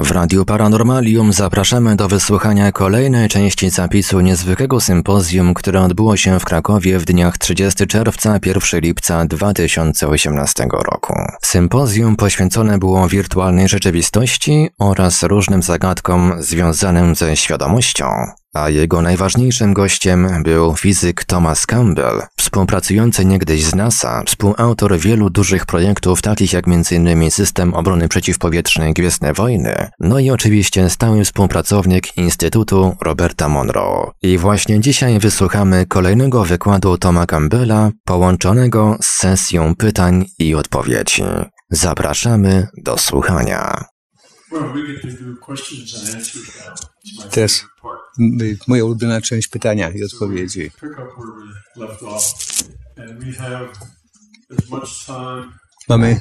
W Radiu Paranormalium zapraszamy do wysłuchania kolejnej części zapisu niezwykłego sympozjum, które odbyło się w Krakowie w dniach 30 czerwca 1 lipca 2018 roku. Sympozjum poświęcone było wirtualnej rzeczywistości oraz różnym zagadkom związanym ze świadomością, a jego najważniejszym gościem był fizyk Thomas Campbell, współpracujący niegdyś z NASA, współautor wielu dużych projektów takich jak m.in. System Obrony Przeciwpowietrznej Gwiezdne Wojny, no i oczywiście stały współpracownik Instytutu Roberta Monroe. I właśnie dzisiaj wysłuchamy kolejnego wykładu Toma Campbella połączonego z sesją pytań i odpowiedzi. Zapraszamy do słuchania. Teraz moja ulubiona część pytania i odpowiedzi. Mamy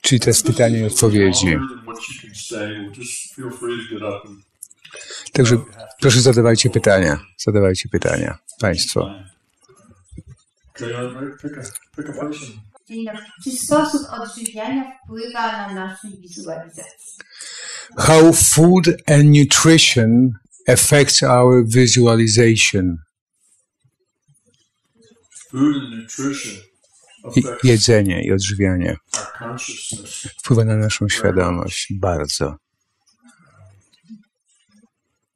Czyli teraz pytania i odpowiedzi. Także proszę zadawajcie pytania. Zadawajcie pytania. Państwo. Czy sposób odżywiania wpływa na naszą wizualizację? How food and nutrition affects our visualization. Food and nutrition jedzenie i odżywianie wpływa na naszą świadomość bardzo.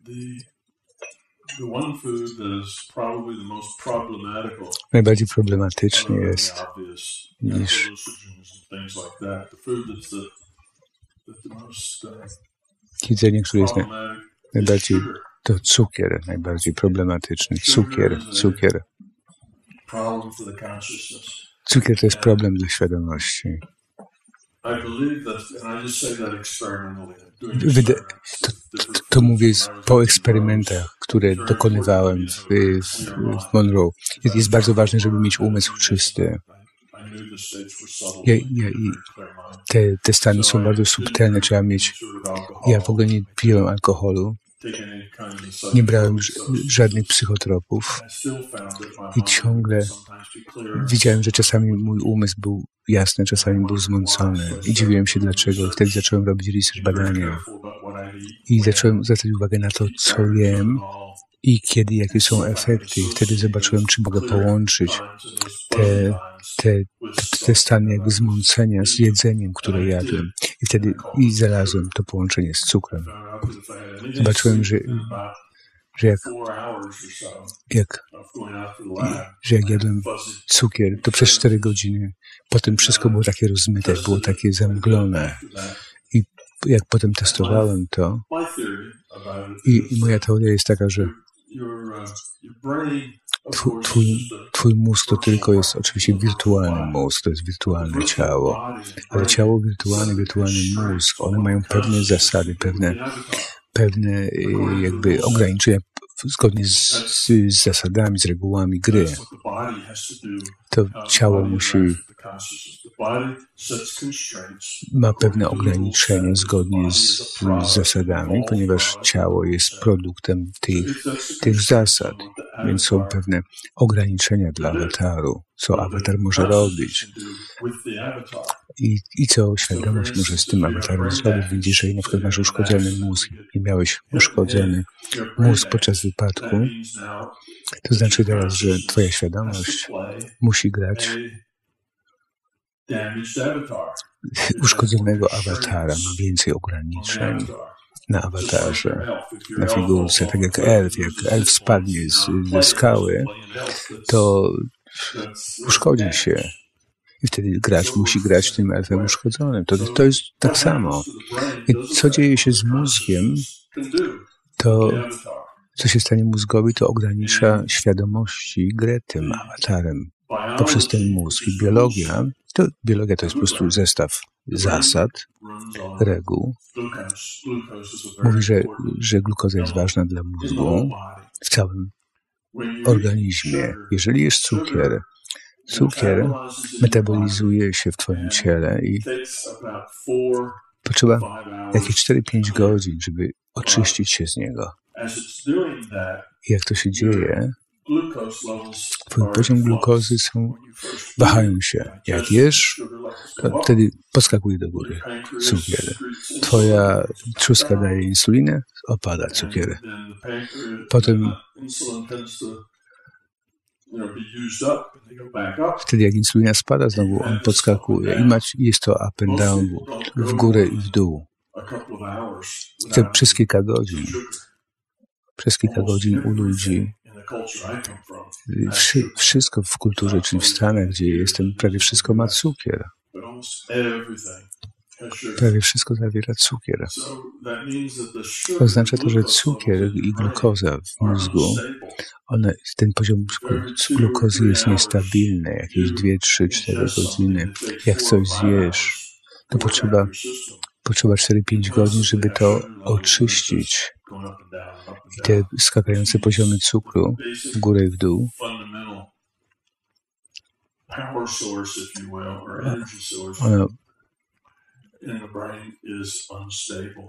The Najbardziej problematyczny jest niż hallucinogens and things like that. The food that's the that's the most uh, jedzenie, które jest najbardziej to cukier, najbardziej problematyczny. Cukier, cukier. Cukier to jest problem dla świadomości. To, mówię po eksperymentach, które dokonywałem w, w, Monroe. Jest, jest bardzo ważne, żeby mieć umysł czysty. Ja, ja, te, te stany są bardzo subtelne, trzeba mieć. Ja w ogóle nie piłem alkoholu, Nie brałem żadnych psychotropów I ciągle widziałem, że czasami mój umysł był jasny, czasami był zmącony i dziwiłem się dlaczego. I wtedy zacząłem robić research, badania I zacząłem zwracać uwagę na to, co jem i kiedy, jakie są efekty. Wtedy zobaczyłem, czy mogę połączyć te, te, te, te stany jakby zmącenia z jedzeniem, które jadłem. I wtedy i znalazłem to połączenie z cukrem. Zobaczyłem, że, że jak, jak, że jak jadłem cukier, to przez 4 godziny. Potem wszystko było takie rozmyte, było takie zamglone. I jak potem testowałem to, i, moja teoria jest taka, że twój, twój, twój mózg to tylko jest oczywiście wirtualny mózg, to jest wirtualne ciało, ale ciało wirtualne, wirtualny mózg, one mają pewne zasady, pewne, pewne y, jakby ograniczenia zgodnie z, z, z zasadami, z regułami gry. To ciało musi ma pewne ograniczenia zgodnie z, z zasadami, ponieważ ciało jest produktem tych, tych zasad, więc są pewne ograniczenia dla awataru, co awatar może robić i, i co świadomość może z tym awatarem? Zrobić. Widzisz, że na przykład masz uszkodzony mózg. I miałeś uszkodzony mózg podczas wypadku, to znaczy teraz, że twoja świadomość musi grać uszkodzonego awatara, ma więcej ograniczeń na awatarze, na figurce, tak jak elf, jak elf spadnie z, ze skały, to uszkodzi się. I wtedy gracz musi grać tym elfem uszkodzonym. To, to jest tak samo. I co dzieje się z mózgiem, to co się stanie mózgowi, to ogranicza świadomości grę tym awatarem poprzez ten mózg. I biologia, to, biologia to jest po prostu zestaw zasad, reguł. Mówi, że, że glukoza jest ważna dla mózgu w całym organizmie. Jeżeli jest cukier, cukier metabolizuje się w Twoim ciele i potrzeba jakieś 4-5 godzin, żeby oczyścić się z niego. I jak to się dzieje, Twój poziom glukozy są, wahają się. Jak jesz, to wtedy podskakuje do góry cukier. Twoja trzustka daje insulinę, opada cukier. Potem Wtedy jak insulina spada, znowu on podskakuje i mać, jest to up and down, w górę i w dół. Te przez kilka godzin. Przez kilka godzin u ludzi. Wszy, wszystko w kulturze, czyli w Stanach, gdzie jestem, prawie wszystko ma cukier. Prawie wszystko zawiera cukier. Oznacza to, że cukier i glukoza w mózgu, one, ten poziom glukozy jest niestabilny, jakieś 2, 3, 4 godziny. Jak coś zjesz, to potrzeba, potrzeba 4-5 godzin, żeby to oczyścić. I te skakające poziomy cukru w górę i w dół one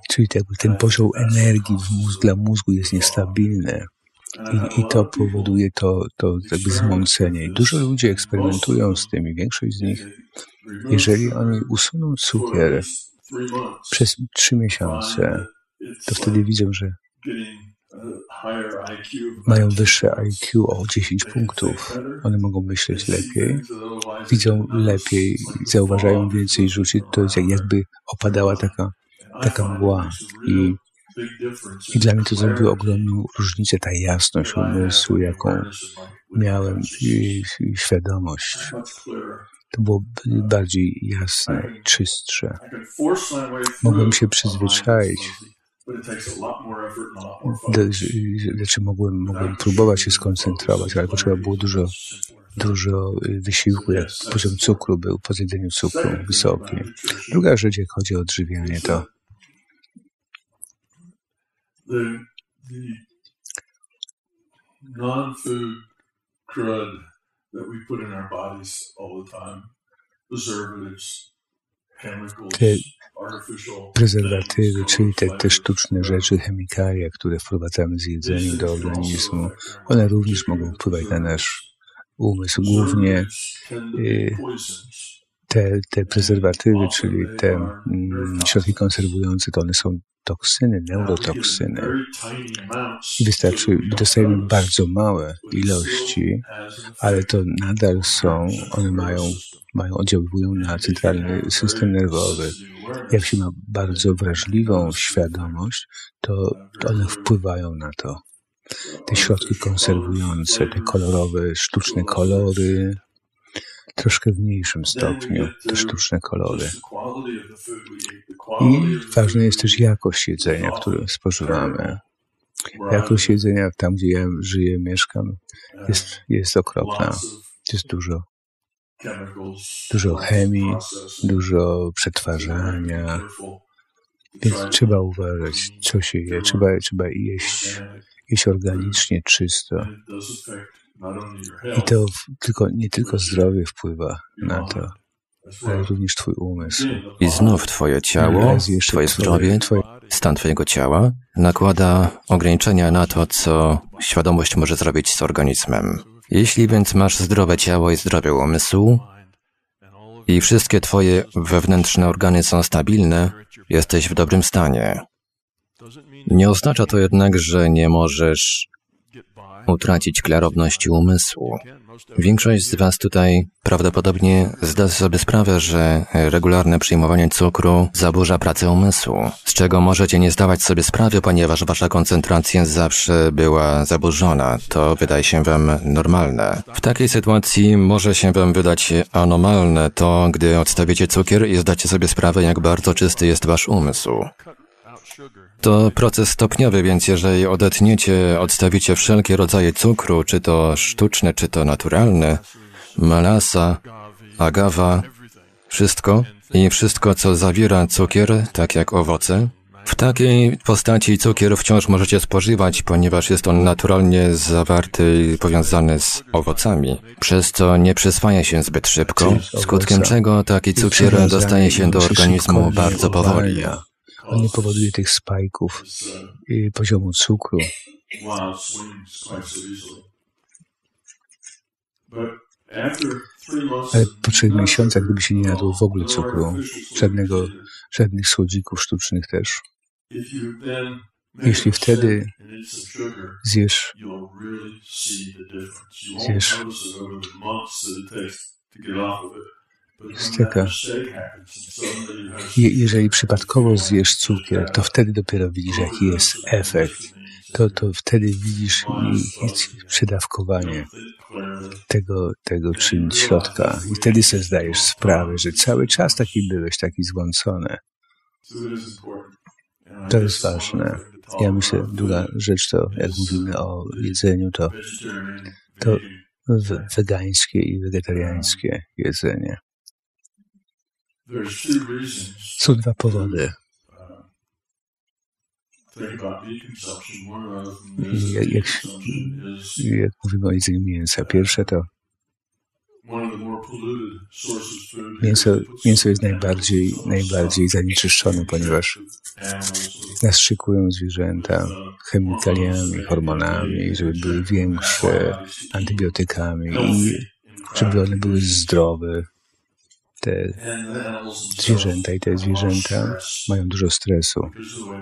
Czyli jakby ten poziom energii w mózg, dla mózgu jest niestabilny. I, I, to powoduje to, to jakby zmącenie. I dużo ludzi eksperymentują z tym i większość z nich, jeżeli oni usuną cukier przez trzy miesiące, to wtedy widzą, że mają wyższe IQ o 10 punktów. One mogą myśleć lepiej, widzą lepiej, zauważają więcej rzucić. To jest jakby opadała taka, taka mgła. I, I dla mnie to zrobiło ogromną różnicę, ta jasność umysłu, jaką miałem i, i świadomość. To było bardziej jasne, czystsze. Mogłem się przyzwyczaić znaczy mogłem, mogłem próbować się skoncentrować, ale potrzeba było dużo, dużo y, wysiłku, jak poziom cukru był po zjedzeniu cukru wysoki. Druga rzecz, jak chodzi o odżywianie, to non-food crud that we put in our bodies all the time, preservatives, te prezerwatywy, czyli te, te sztuczne rzeczy, chemikalia, które wprowadzamy z jedzeniem do organizmu, one również mogą wpływać na nasz umysł. Głównie y, te, te prezerwatywy, czyli te mm, środki konserwujące, to one są toksyny, neurotoksyny. Wystarczy, dostajemy bardzo małe ilości, ale to nadal są, one mają, mają oddziaływują na centralny system nerwowy. Jak się ma bardzo wrażliwą świadomość, to one wpływają na to. Te środki konserwujące, te kolorowe, sztuczne kolory, troszkę w mniejszym stopniu te sztuczne kolory. I ważna jest też jakość jedzenia, które spożywamy. Jakość jedzenia tam, gdzie ja żyję, mieszkam, jest, jest okropna. Jest dużo, dużo chemii, dużo przetwarzania. Więc trzeba uważać, co się je. Trzeba, trzeba jeść, jeść organicznie, czysto. I to tylko, nie tylko zdrowie wpływa na to, również Twój umysł. I znów Twoje ciało, Twoje zdrowie, twoje... stan Twojego ciała nakłada ograniczenia na to, co świadomość może zrobić z organizmem. Jeśli więc masz zdrowe ciało i zdrowy umysł i wszystkie Twoje wewnętrzne organy są stabilne, jesteś w dobrym stanie. Nie oznacza to jednak, że nie możesz utracić klarowności umysłu. Większość z Was tutaj prawdopodobnie zda sobie sprawę, że regularne przyjmowanie cukru zaburza pracę umysłu, z czego możecie nie zdawać sobie sprawy, ponieważ Wasza koncentracja zawsze była zaburzona. To wydaje się Wam normalne. W takiej sytuacji może się Wam wydać anomalne to, gdy odstawicie cukier i zdacie sobie sprawę, jak bardzo czysty jest Wasz umysł. To proces stopniowy, więc jeżeli odetniecie, odstawicie wszelkie rodzaje cukru, czy to sztuczne, czy to naturalne, malasa, agawa, wszystko i wszystko, co zawiera cukier, tak jak owoce, w takiej postaci cukier wciąż możecie spożywać, ponieważ jest on naturalnie zawarty i powiązany z owocami, przez co nie przyswaja się zbyt szybko, skutkiem czego taki cukier dostaje się do organizmu bardzo powoli. Nie powoduje tych spajków poziomu cukru. Ale po trzech miesiącach, gdyby się nie jadło w ogóle cukru, żadnego, żadnych słodzików sztucznych też, jeśli wtedy zjesz, zjesz steka, je, jeżeli przypadkowo zjesz cukier, to wtedy dopiero widzisz, jaki jest efekt. To, to wtedy widzisz przedawkowanie tego, tego czyn środka. I wtedy sobie zdajesz sprawę, że cały czas taki byłeś, taki złącony. To jest ważne. Ja myślę, druga rzecz to, jak mówimy o jedzeniu, to, to wegańskie i wegetariańskie jedzenie. Są dwa powody. Jak, jak, jak mówimy o jedzeniu mięsa, pierwsze to mięso, mięso jest najbardziej, najbardziej zanieczyszczone, ponieważ nastrzykują zwierzęta chemikaliami, hormonami, żeby były większe, antybiotykami i żeby one były zdrowe, te zwierzęta i te zwierzęta mają dużo stresu,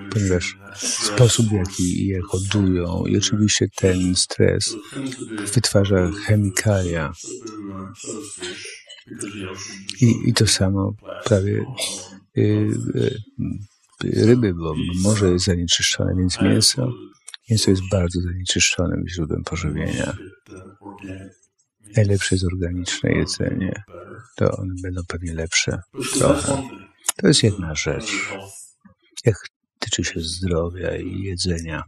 ponieważ sposób, w jaki je hodują i oczywiście ten stres wytwarza chemikalia. I, i to samo prawie y, y, ryby, bo morze jest zanieczyszczone, więc mięso, mięso jest bardzo zanieczyszczonym źródłem pożywienia. Najlepsze jest organiczne jedzenie to one będą pewnie lepsze trochę. To jest jedna rzecz. Jak tyczy się zdrowia i jedzenia.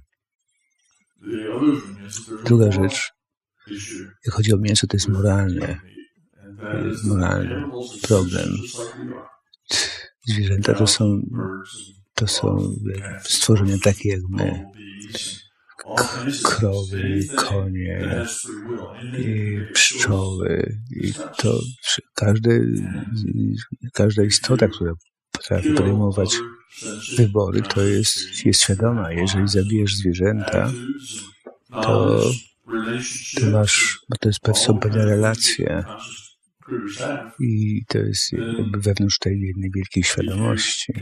Druga rzecz, jak chodzi o mięso, to jest moralny, moralny problem. Zwierzęta to są, to są stworzenia takie jak my krowy, konie, i pszczoły. I to każdy, każda istota, która potrafi podejmować wybory, to jest, jest świadoma. Jeżeli zabijesz zwierzęta, to, to masz, to jest są pewne relacje. I to jest jakby wewnątrz tej jednej wielkiej świadomości.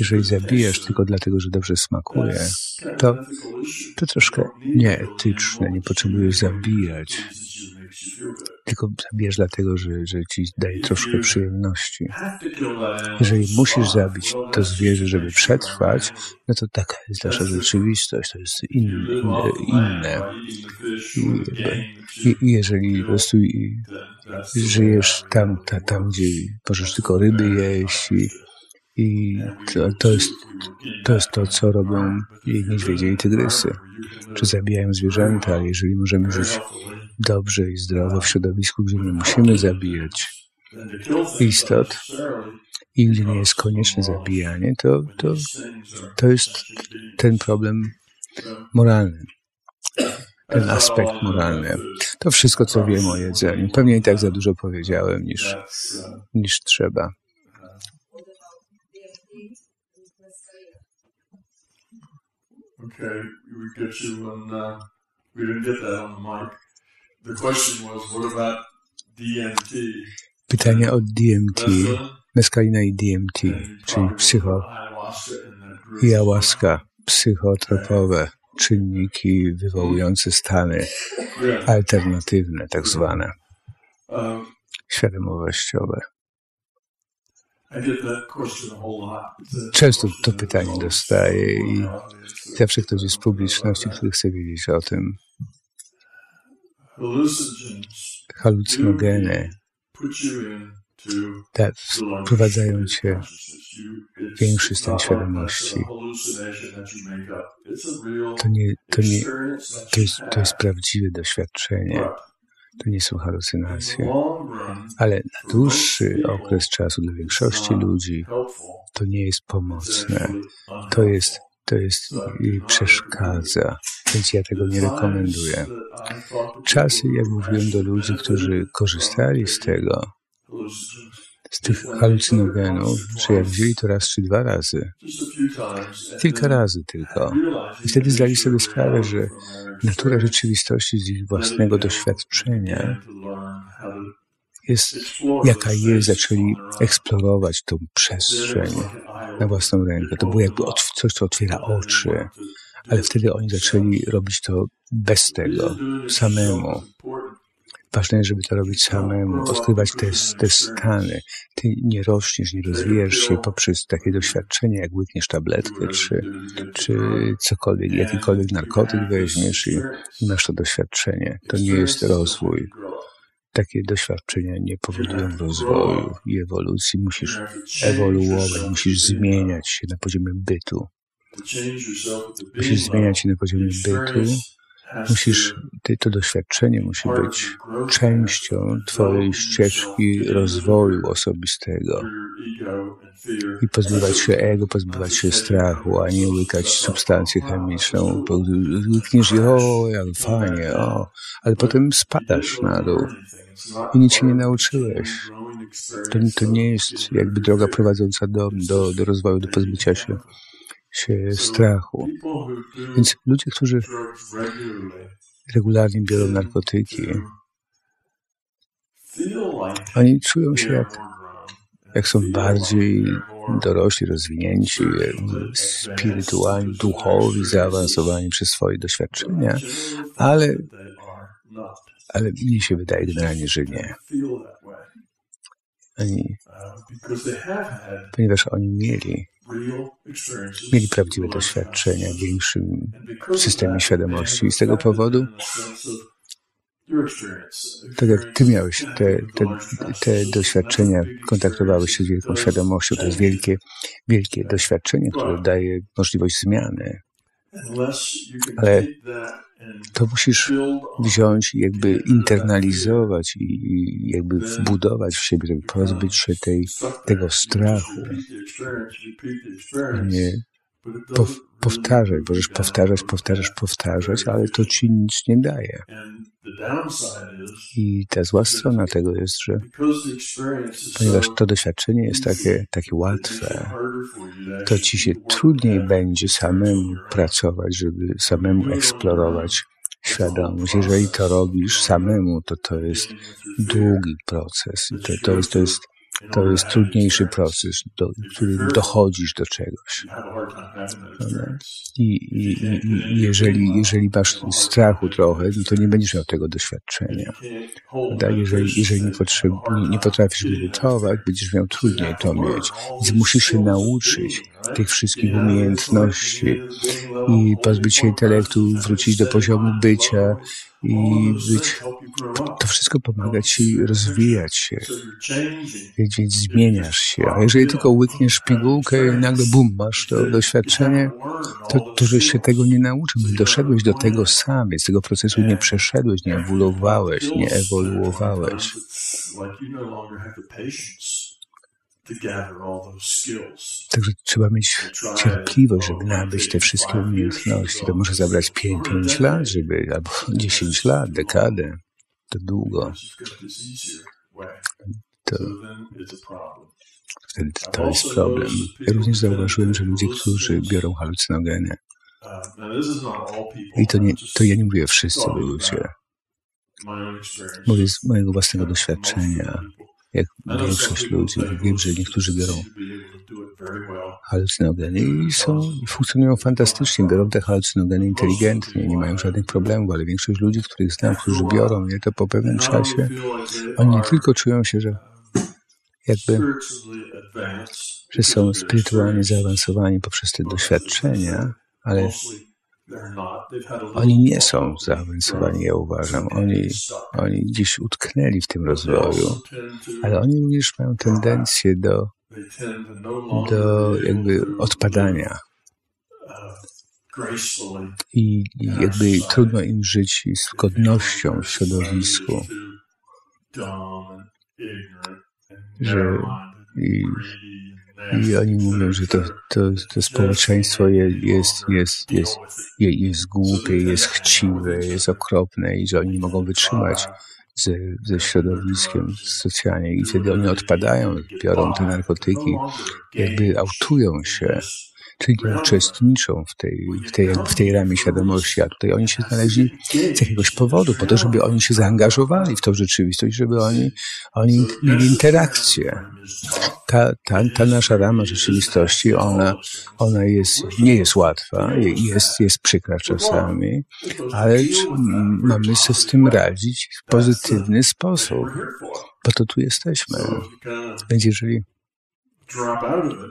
Jeżeli zabijasz tylko dlatego, że dobrze smakuje, to, to troszkę nieetyczne. Nie potrzebujesz zabijać. Tylko zabijasz dlatego, że, że ci daje troszkę przyjemności. Jeżeli musisz zabić to zwierzę, żeby przetrwać, no to taka jest nasza rzeczywistość, to jest inne. inne. I, I, jeżeli po prostu żyjesz tam, ta, tam, gdzie możesz tylko ryby jeść i, i to, to, jest, to jest to, co robią niedźwiedzie i tygrysy. Czy zabijają zwierzęta, ale jeżeli możemy żyć dobrze i zdrowo w środowisku, gdzie nie musimy zabijać istot i gdzie nie jest konieczne zabijanie, to, to, to jest ten problem moralny ten aspekt moralny. To wszystko, co wiem o jedzeniu. Pewnie i tak za dużo powiedziałem niż, niż trzeba. Okay, we get you on. Uh, we didn't get that on the mic. The question was, what about DMT? Pytanie o DMT, meskalina i DMT, czyli psycho i ayahuasca, psychotropowe czynniki wywołujące stany alternatywne, tak zwane, świadomościowe. Często to pytanie dostaję i zawsze ktoś jest z publiczności, który chce wiedzieć o tym. Halucynogeny tak, wprowadzają cię w większy stan świadomości. To nie, to nie, to jest, to jest prawdziwe doświadczenie. To nie są halucynacje. Ale na dłuższy okres czasu dla większości ludzi to nie jest pomocne. To jest, to jest przeszkadza, więc ja tego nie rekomenduję. Czasy, jak mówiłem do ludzi, którzy korzystali z tego, z tych halucynogenów, że jak wzięli to raz czy dwa razy, kilka razy tylko, i wtedy zdali sobie sprawę, że natura rzeczywistości z ich własnego doświadczenia jest jaka jest, zaczęli eksplorować tą przestrzeń na własną rękę. To było jakby coś, co otwiera oczy, ale wtedy oni zaczęli robić to bez tego, samemu. Ważne jest, żeby to robić samemu, odkrywać te, te stany. Ty nie rośniesz, nie rozwijasz się poprzez takie doświadczenie, jak łykniesz tabletkę, czy, czy cokolwiek, jakikolwiek narkotyk weźmiesz i masz to doświadczenie. To nie jest rozwój. Takie doświadczenia nie powodują rozwoju i ewolucji. Musisz ewoluować, musisz zmieniać się na poziomie bytu. Musisz zmieniać się na poziomie bytu Musisz, to doświadczenie musi być częścią Twojej ścieżki rozwoju osobistego. I pozbywać się ego, pozbywać się strachu, a nie łykać substancję chemiczną. Łykniesz i o, jak fajnie, o, ale potem spadasz na dół i nic się nie nauczyłeś. To, to nie jest jakby droga prowadząca do, do, do rozwoju, do pozbycia się się strachu. Więc ludzie, którzy regularnie biorą narkotyki, oni czują się jak, jak są bardziej dorośli, rozwinięci, spirytualni, duchowi, zaawansowani przez swoje doświadczenia, ale, ale mnie się wydaje generalnie, że nie. Oni, ponieważ oni mieli mieli prawdziwe doświadczenia w większym systemie świadomości i z tego powodu tak jak ty miałeś te, te, te doświadczenia, kontaktowałeś się z wielką świadomością, to jest wielkie, wielkie doświadczenie, które daje możliwość zmiany. Ale to musisz wziąć jakby internalizować i jakby wbudować w siebie, pozbyć się tej, tego strachu. Nie powtarzaj, możesz powtarzać, powtarzać, powtarzać, ale to ci nic nie daje. I ta zła strona tego jest, że ponieważ to doświadczenie jest takie, takie łatwe, to ci się trudniej będzie samemu pracować, żeby samemu eksplorować świadomość. Jeżeli to robisz samemu, to to jest długi proces. To, to, jest, to jest to jest trudniejszy proces, do którym dochodzisz do czegoś. I, i, i jeżeli, jeżeli masz strachu trochę, no to nie będziesz miał tego doświadczenia. Jeżeli, jeżeli nie, potrzeb, nie, nie potrafisz medytować, będziesz miał trudniej to mieć. Więc musisz się nauczyć tych wszystkich umiejętności i pozbyć się intelektu, wrócić do poziomu bycia i być, to wszystko pomaga ci rozwijać się, więc zmieniasz się. A jeżeli tylko łykniesz pigułkę i nagle bum, masz to doświadczenie, to, to żeś się tego nie nauczył, doszedłeś do tego sam, więc tego procesu nie przeszedłeś, nie ewoluowałeś, nie ewoluowałeś. Także trzeba mieć cierpliwość, żeby nabyć te wszystkie umiejętności. To może zabrać 5, 5 lat, żeby, albo 10 lat, dekadę. To długo. To, wtedy to jest problem. Ja również zauważyłem, że ludzie, którzy biorą halucynogeny, i to, nie, to ja nie mówię wszyscy ludzie, mówię z mojego własnego doświadczenia, jak większość ludzi. Wiem, że niektórzy biorą halucynogeny i są, funkcjonują fantastycznie, biorą te halucynogeny inteligentnie, nie mają żadnych problemów, ale większość ludzi, których znam, którzy biorą je, to po pewnym czasie oni nie tylko czują się, że jakby, że są spirytualnie zaawansowani poprzez te doświadczenia, ale oni nie są zaawansowani, ja uważam. Oni, oni gdzieś utknęli w tym rozwoju, ale oni również mają tendencję do, do jakby odpadania. I, jakby trudno im żyć z godnością w środowisku. Że i I oni mówią, że to, to, to społeczeństwo jest, jest, jest, jest, jest, głupie, jest chciwe, jest okropne i że oni nie mogą wytrzymać ze, ze środowiskiem socjalnie i wtedy oni odpadają, biorą te narkotyki, jakby autują się czyli nie uczestniczą w tej, w tej, w tej ramie świadomości, a tutaj oni się znaleźli z jakiegoś powodu, po to, żeby oni się zaangażowali w tą rzeczywistość, żeby oni, oni mieli interakcję. Ta, ta, ta nasza rama rzeczywistości, ona, ona jest, nie jest łatwa, jest, jest przykra czasami, ale mamy się z tym radzić w pozytywny sposób, po to tu jesteśmy. Więc jeżeli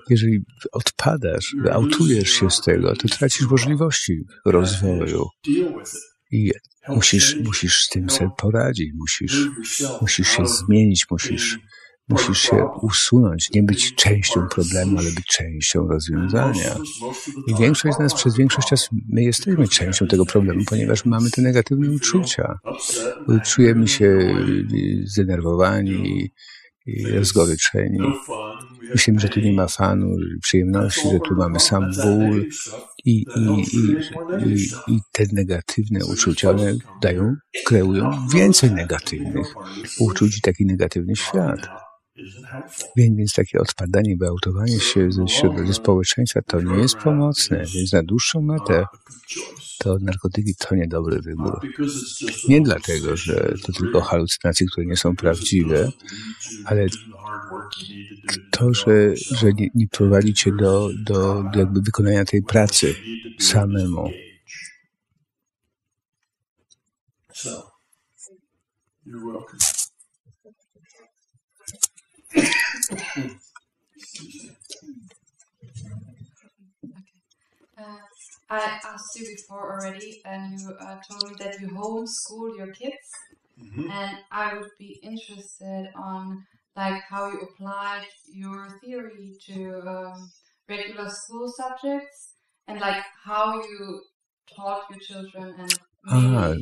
jeżeli odpadasz, autujesz się z tego, to tracisz możliwości rozwoju. I musisz, musisz z tym sobie poradzić, musisz, musisz się zmienić, musisz, musisz się usunąć, nie być częścią problemu, ale być częścią rozwiązania. I większość z nas przez większość czasu my jesteśmy częścią tego problemu, ponieważ mamy te negatywne uczucia. Czujemy się zdenerwowani, rozgoryczeni. Myślimy, że tu nie ma fanu, przyjemności, że tu mamy sam ból i, i, i, i, te negatywne uczucia, one dają, kreują więcej negatywnych uczuć i taki negatywny świat. Więc, takie odpadanie, wyautowanie się ze, ze społeczeństwa to nie jest pomocne, więc na dłuższą metę to narkotyki to niedobry wybór. Nie dlatego, że to tylko halucynacje, które nie są prawdziwe, ale to, że, że nie, nie prowadzi cię do, do, do jakby wykonania tej pracy samemu. You're welcome. I asked you before already, and you uh, told me that you homeschool your kids, mm-hmm. and I would be interested on like how you applied your theory to um, regular school subjects, and like how you taught your children and A,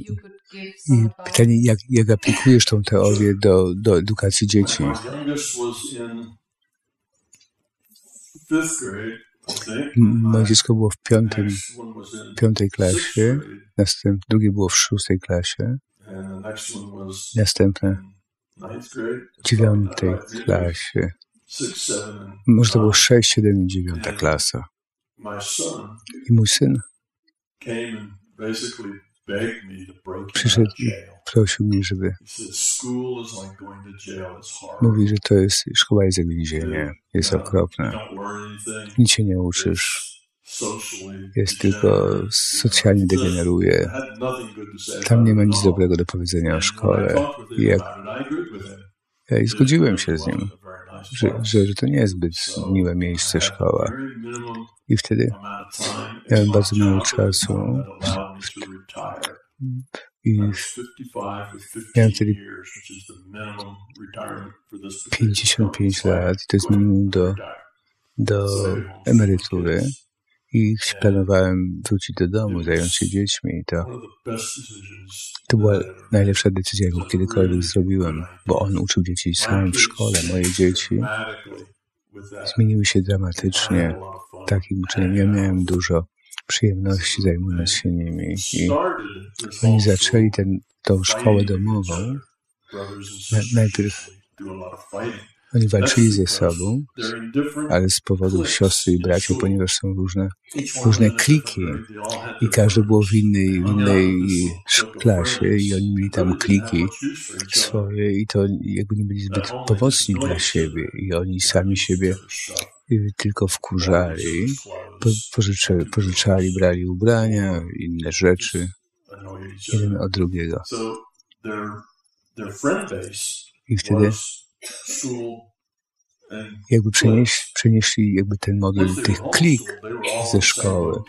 i pytanie, jak, jak aplikujesz tą teorię do, do edukacji dzieci? Moje dziecko było w piątym, piątej klasie, następne, drugie było w szóstej klasie, następne w dziewiątej klasie. Może to było sześć, siedem i dziewiąta klasa. I mój syn przyszedł i prosił mnie, żeby mówi, że to jest, szkoła jest jak więzienie, jest okropne. Nic się nie uczysz. Jest tylko socjalnie degeneruje. Tam nie ma nic dobrego do powiedzenia o szkole. I jak ja i zgodziłem się z nim, że, że, że to nie jest zbyt miłe miejsce szkoła. I wtedy miałem bardzo mało czasu. I miałem wtedy 55 lat, to jest minimum do, do emerytury. I planowałem wrócić do domu, zająć się dziećmi. I to, to była najlepsza decyzja, jaką kiedykolwiek zrobiłem, bo on uczył dzieci sam w szkole. Moje dzieci zmieniły się dramatycznie takim uczeniem. Ja miałem dużo przyjemności zajmując się nimi. I oni zaczęli ten, tą szkołę domową. najpierw oni walczyli ze sobą, ale z powodu siostry i braci, ponieważ są różne, różne kliki. i każdy było w innej, w innej klasie i oni mieli tam kliki swoje i to jakby nie byli zbyt pomocni dla siebie. I oni sami siebie tylko wkurzali, pożyczali, pożyczali, brali ubrania, inne rzeczy, jeden od drugiego. I wtedy jakby przenieś, przenieśli jakby ten model tych klik ze szkoły,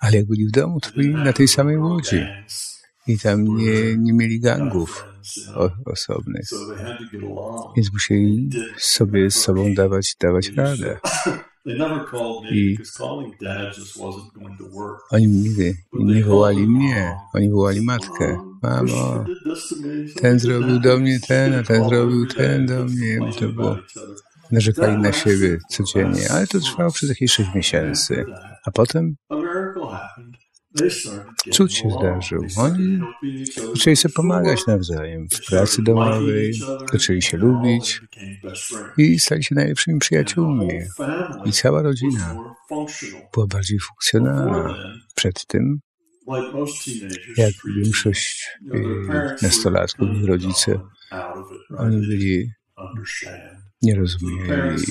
ale jak byli w domu, to byli na tej samej łodzi i tam nie, nie mieli gangów o, osobnych, więc musieli sobie z sobą dawać, dawać radę. I oni nigdy nie wołali mnie, oni wołali matkę. Mamo, ten zrobił do mnie ten, a ten zrobił ten do mnie. To było narzekali na siebie codziennie, ale to trwało przez jakieś sześć miesięcy. A potem cud się zdarzył. Oni zaczęli sobie pomagać nawzajem w pracy domowej, zaczęli się lubić i stali się najlepszymi przyjaciółmi. I cała rodzina była bardziej funkcjonalna. Przed tym, jak większość y, nastolatków, rodzice, oni byli nie rozumieli,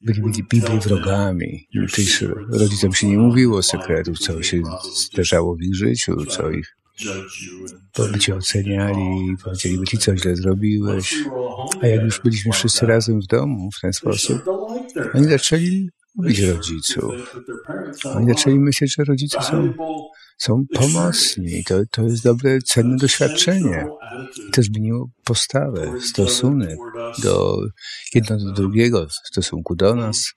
byli, byli, byli wrogami. Przecież rodzicom się nie mówiło sekretów, co się zdarzało w ich życiu, co ich by cię oceniali, powiedzieliby ci, co źle zrobiłeś. A jak już byliśmy wszyscy razem w domu w ten sposób, oni zaczęli lubić rodziców. Oni zaczęli myśleć, że rodzice są, są pomocni. To, to jest dobre, cenne doświadczenie. To zmieniło postawę, stosunek do jedno do drugiego, w stosunku do nas.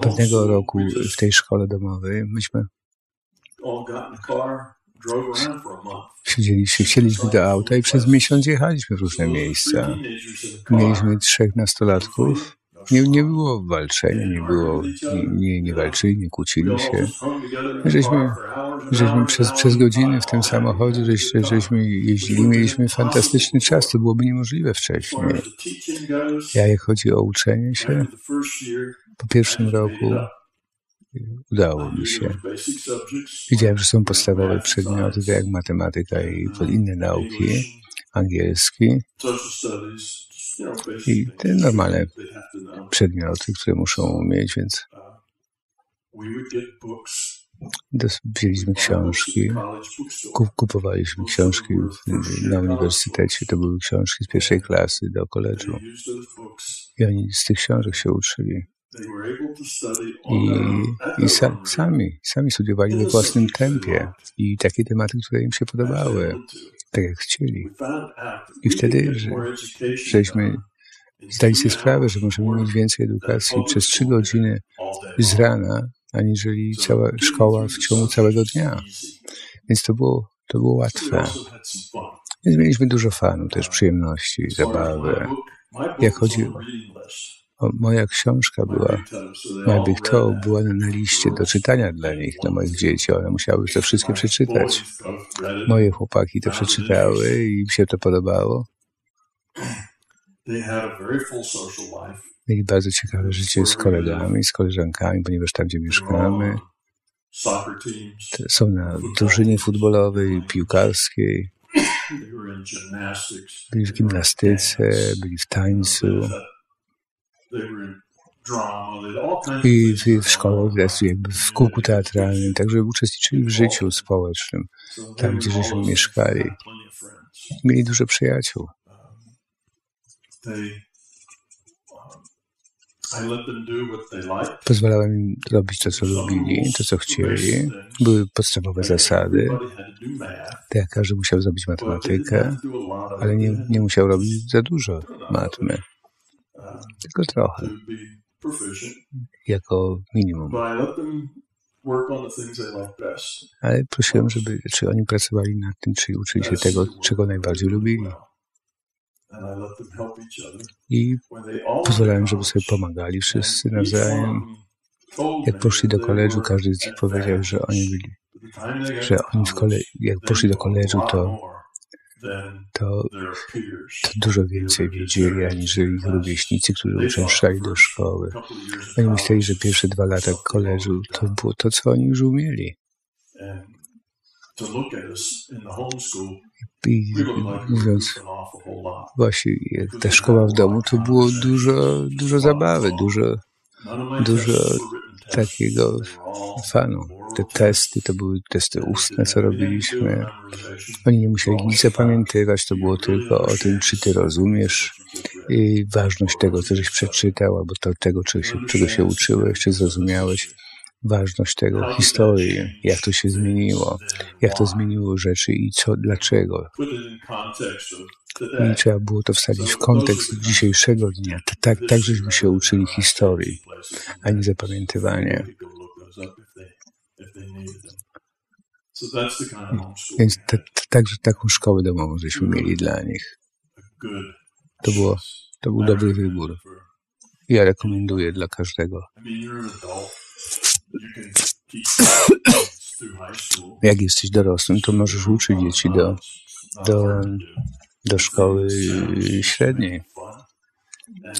Pewnego roku w tej szkole domowej myśmy Siedzieliśmy, wsiedliśmy do auta i przez miesiąc jechaliśmy w różne miejsca. Mieliśmy trzech nastolatków. Nie, nie było walczenia, nie było, nie, nie, walczyli, nie kłócili się. Żeśmy, żeśmy przez, przez godziny w tym samochodzie, żeśmy, żeśmy jeździli, mieliśmy fantastyczny czas, to byłoby niemożliwe wcześniej. Ja, jak chodzi o uczenie się, po pierwszym roku udało mi się. Widziałem, że są podstawowe przedmioty, tak jak matematyka i inne nauki, angielski i te normalne przedmioty, które muszą mieć, więc wzięliśmy książki, kupowaliśmy książki na uniwersytecie, to były książki z pierwszej klasy do koledżu. I oni z tych książek się uczyli. I, i sa, sami, sami studiowali we własnym tempie. I takie tematy, które im się podobały, tak jak chcieli. I wtedy, że, żeśmy zdali sobie sprawę, że możemy mieć więcej edukacji przez trzy godziny z rana, aniżeli cała szkoła w ciągu całego dnia. Więc to było, to było łatwe. Więc mieliśmy dużo fanu, też przyjemności, zabawy. Jak chodzi moja książka była, Big Toe, była na liście do czytania dla nich, dla moich dzieci. One musiały to wszystkie przeczytać. Moje chłopaki to przeczytały i im się to podobało. Mieli bardzo ciekawe życie z kolegami, z koleżankami, ponieważ tam, gdzie mieszkamy, są na drużynie futbolowej, piłkarskiej, byli w gimnastyce, byli w tańcu i w, szkole, jakby w kółku teatralnym, także uczestniczyli w życiu społecznym, tam gdzie żeśmy mieszkali. Mieli dużo przyjaciół. Pozwalałem im robić to, co lubili, to, co chcieli. Były podstawowe zasady. Tak każdy musiał zrobić matematykę, ale nie, nie musiał robić za dużo matmy. Tylko trochę. Jako minimum. Ale prosiłem, żeby, czy oni pracowali nad tym, czy uczyli się tego, czego najbardziej lubili. I pozwalałem, żeby sobie pomagali wszyscy nawzajem. Jak poszli do koledżu, każdy z nich powiedział, że oni byli, że oni w kole, jak poszli do koledżu, to, to, to dużo więcej wiedzieli, aniżeli ich rówieśnicy, którzy uczęszczali do szkoły. Oni myśleli, że pierwsze dwa lata koledżu to było to, co oni już umieli. I mówiąc właśnie, ta szkoła w domu, to było dużo, dużo zabawy, dużo, dużo takiego fanu. Te testy to były testy ustne, co robiliśmy. Oni nie musieli nic zapamiętywać, to było tylko o tym, czy ty rozumiesz i ważność tego, co żeś przeczytał, albo to, tego, czego się, czego się uczyłeś, czy zrozumiałeś ważność tego, historii, jak to się zmieniło, jak to zmieniło rzeczy i co, dlaczego. I trzeba było to wsadzić w kontekst dzisiejszego dnia, tak, tak żeśmy się uczyli historii, a nie zapamiętywania. Więc także taką szkołę domową żeśmy mieli dla nich. To, było, to był dobry wybór. Ja rekomenduję dla każdego. Jak jesteś dorosłym, to możesz uczyć dzieci do, do, do. szkoły średniej.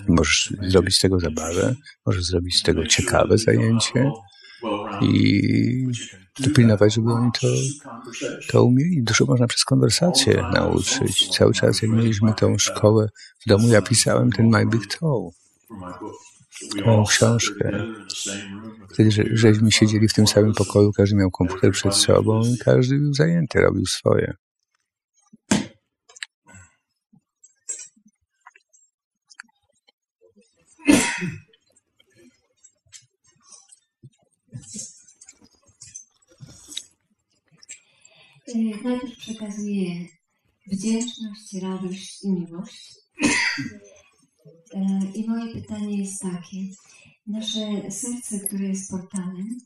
Możesz zrobić z tego zabawę, możesz zrobić z tego ciekawe zajęcie i dopilnować, żeby oni to, to umieli. Dużo można przez konwersację nauczyć. Cały czas, jak mieliśmy tą szkołę w domu, ja pisałem ten My Big Toe, moją książkę. Wtedy, że, żeśmy siedzieli w tym samym pokoju, każdy miał komputer przed sobą i każdy był zajęty, robił swoje. Najpierw przekazuję wdzięczność, radość i miłość. I moje pytanie jest takie. Nasze serce, które jest portalem,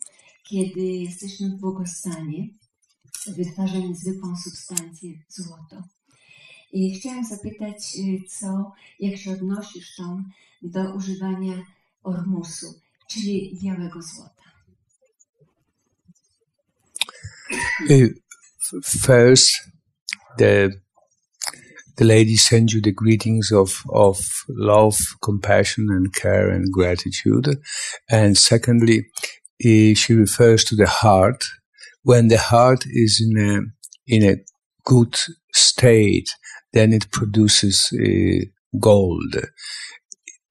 kiedy jesteśmy w błogostanie, wytwarza niezwykłą substancję złoto. I chciałam zapytać, co, jak się odnosisz tą do używania ormusu, czyli białego złota. First, the the lady sends you the greetings of, of love, compassion, and care and gratitude. And secondly, she refers to the heart. When the heart is in a, in a good state, then it produces uh, gold.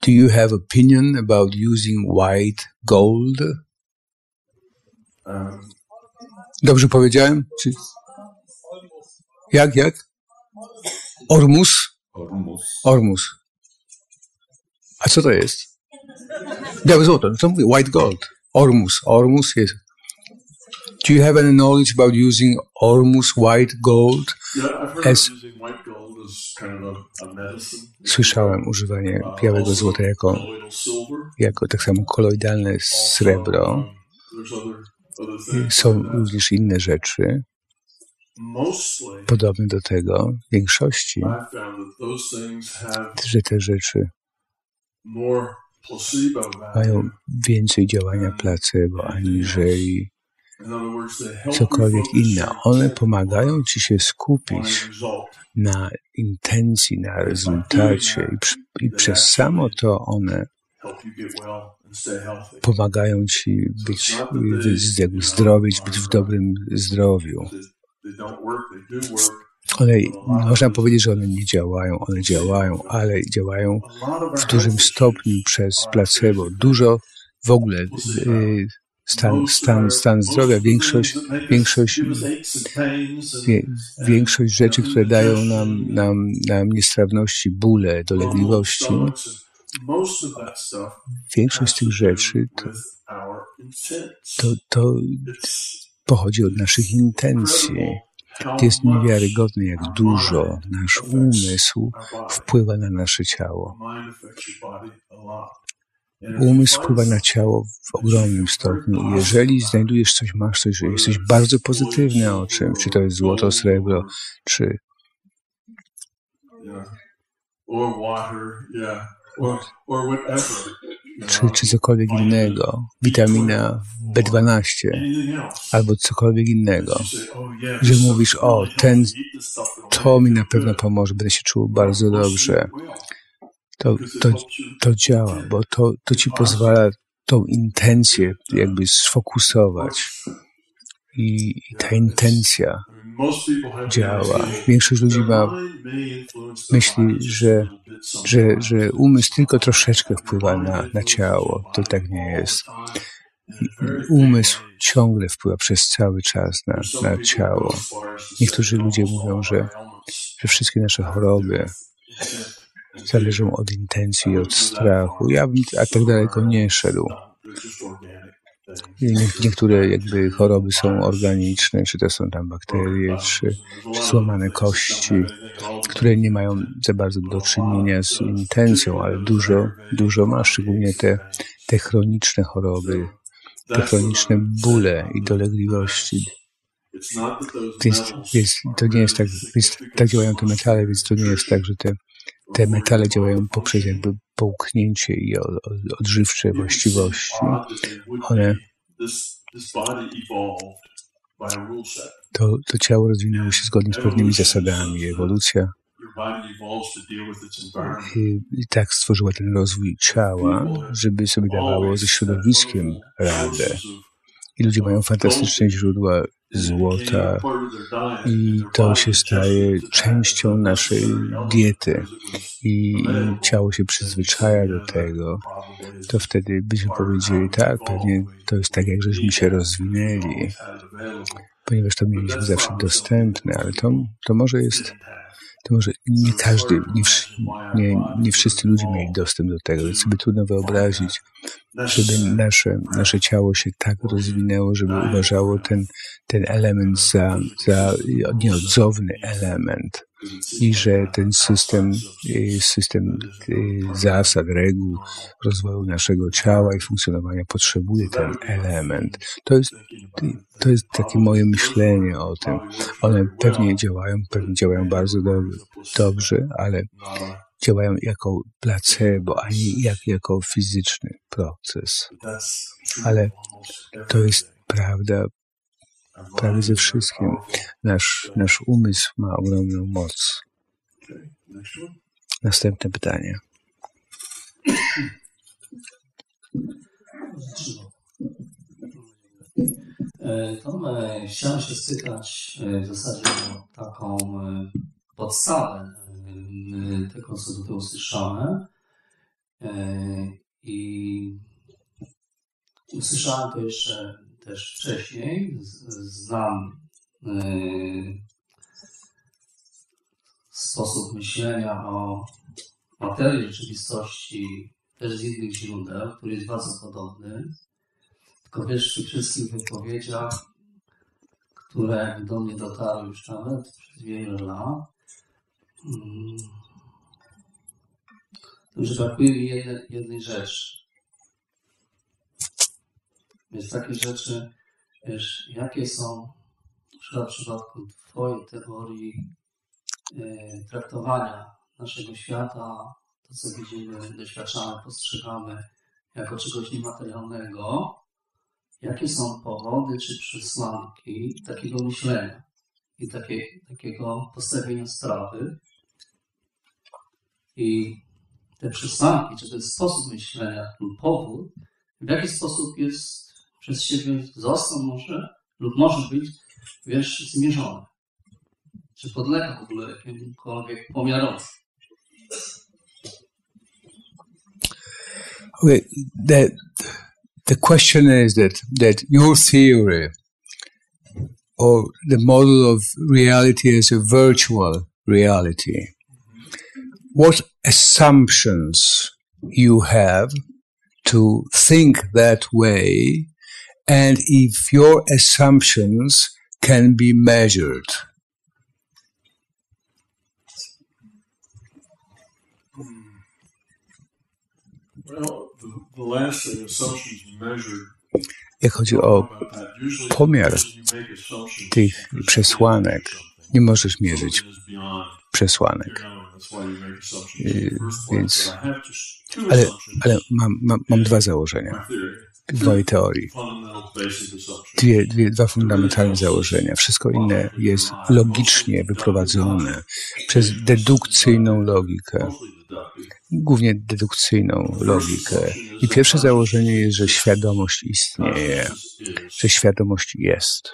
Do you have opinion about using white gold? Um, Dobrze powiedziałem? Czy... Jak, jak? Ormus? Ormus. Ormus. A co to jest? Białe złoto. Co mówię? White gold. Ormus. Ormus jest. Do you have any knowledge about using Ormus white gold? as... Słyszałem używanie białego złota jako, jako tak samo koloidalne srebro. Są również inne rzeczy podobne do tego w większości, że te rzeczy mają więcej działania placebo aniżeli cokolwiek inne. One pomagają ci się skupić na intencji, na rezultacie i, i przez samo to one pomagają ci być, zdrowić, być w dobrym zdrowiu. One, można powiedzieć, że one nie działają, one działają, ale działają w dużym stopniu przez placebo. Dużo w ogóle y, stan, stan, stan zdrowia, większość, większość, wie, większość rzeczy, które dają nam, nam, nam niestrawności, bóle, dolegliwości, większość z tych rzeczy to, to, to pochodzi od naszych intencji. To jest niewiarygodne, jak dużo nasz umysł wpływa na nasze ciało. Umysł wpływa na ciało w ogromnym stopniu. Jeżeli znajdujesz coś, masz coś, że jesteś bardzo pozytywny o czym, czy to jest złoto, srebro, czy czy, czy cokolwiek innego, witamina B12 albo cokolwiek innego, że mówisz, o, ten, to mi na pewno pomoże, będę się czuł bardzo dobrze. To, to, to działa, bo to, to ci pozwala tą intencję jakby sfokusować. I, i ta intencja działa. Większość ludzi ma myśli, że, że, że umysł tylko troszeczkę wpływa na, na ciało. To tak nie jest. Umysł ciągle wpływa przez cały czas na, na ciało. Niektórzy ludzie mówią, że, że wszystkie nasze choroby zależą od intencji, od strachu. Ja bym a tak daleko nie szedł. Niektóre jakby choroby są organiczne, czy to są tam bakterie, czy, czy złamane kości, które nie mają za bardzo do czynienia z intencją, ale dużo, dużo ma, szczególnie te, te chroniczne choroby, te chroniczne bóle i dolegliwości. Więc, więc to nie jest tak, więc tak działają te metale, więc to nie jest tak, że te te metale działają poprzez jakby połknięcie i odżywcze właściwości. One to, to ciało rozwinęło się zgodnie z pewnymi zasadami. Ewolucja i, I tak stworzyła ten rozwój ciała, żeby sobie dawało ze środowiskiem radę. I ludzie mają fantastyczne źródła złota i to się staje częścią naszej diety i ciało się przyzwyczaja do tego, to wtedy byśmy powiedzieli, tak, pewnie to jest tak, jak żeśmy się rozwinęli, ponieważ to mieliśmy zawsze dostępne, ale to, to może jest to może nie każdy, nie, nie, nie wszyscy ludzie mieli dostęp do tego, więc sobie trudno wyobrazić, żeby nasze, nasze ciało się tak rozwinęło, żeby uważało ten, ten element za, za nieodzowny element i że ten system, y, system y, zasad, reguł rozwoju naszego ciała i funkcjonowania potrzebuje ten element. To jest, to jest takie moje myślenie o tym. One pewnie działają, pewnie działają bardzo dobrze, ale działają jako placebo, a nie jak, jako fizyczny proces. Ale to jest prawda prawie ze wszystkim. Nasz, nasz umysł ma ogromną moc. Następne pytanie. Tom, chciałem się spytać w zasadzie o taką podstawę tego, co tutaj usłyszałem. I usłyszałem to jeszcze też wcześniej. Znam sposób myślenia o materii rzeczywistości też z innych źródeł, który jest bardzo podobny. Tylko wiesz, przy wszystkich wypowiedziach, które do mnie dotarły już nawet przez wiele lat, już brakuje mi jednej, jednej rzeczy. Więc takie rzeczy, wiesz, jakie są w przypadku Twojej teorii e, traktowania naszego świata, to co widzimy, doświadczamy, postrzegamy jako czegoś niematerialnego, jakie są powody czy przesłanki takiego myślenia i takie, takiego postawienia sprawy. I te przesłanki, czy ten sposób myślenia, ten powód, w jaki sposób jest przez siebie został może lub może być, wiesz, zmierzony. Czy podlega w ogóle jakimkolwiek pomiarowi. Okay, the, the question is that, that your theory or the model of reality as a virtual reality, what assumptions you have to think that way and if your assumptions can be measured. Well, the, the last thing, assumptions measured. Jak chodzi o pomiar tych przesłanek, nie możesz mierzyć przesłanek. Więc, ale, ale mam, mam, mam dwa założenia w mojej teorii. Dwie, dwie, dwa fundamentalne założenia. Wszystko inne jest logicznie wyprowadzone przez dedukcyjną logikę. Głównie dedukcyjną logikę. I pierwsze założenie jest, że świadomość istnieje, że świadomość jest.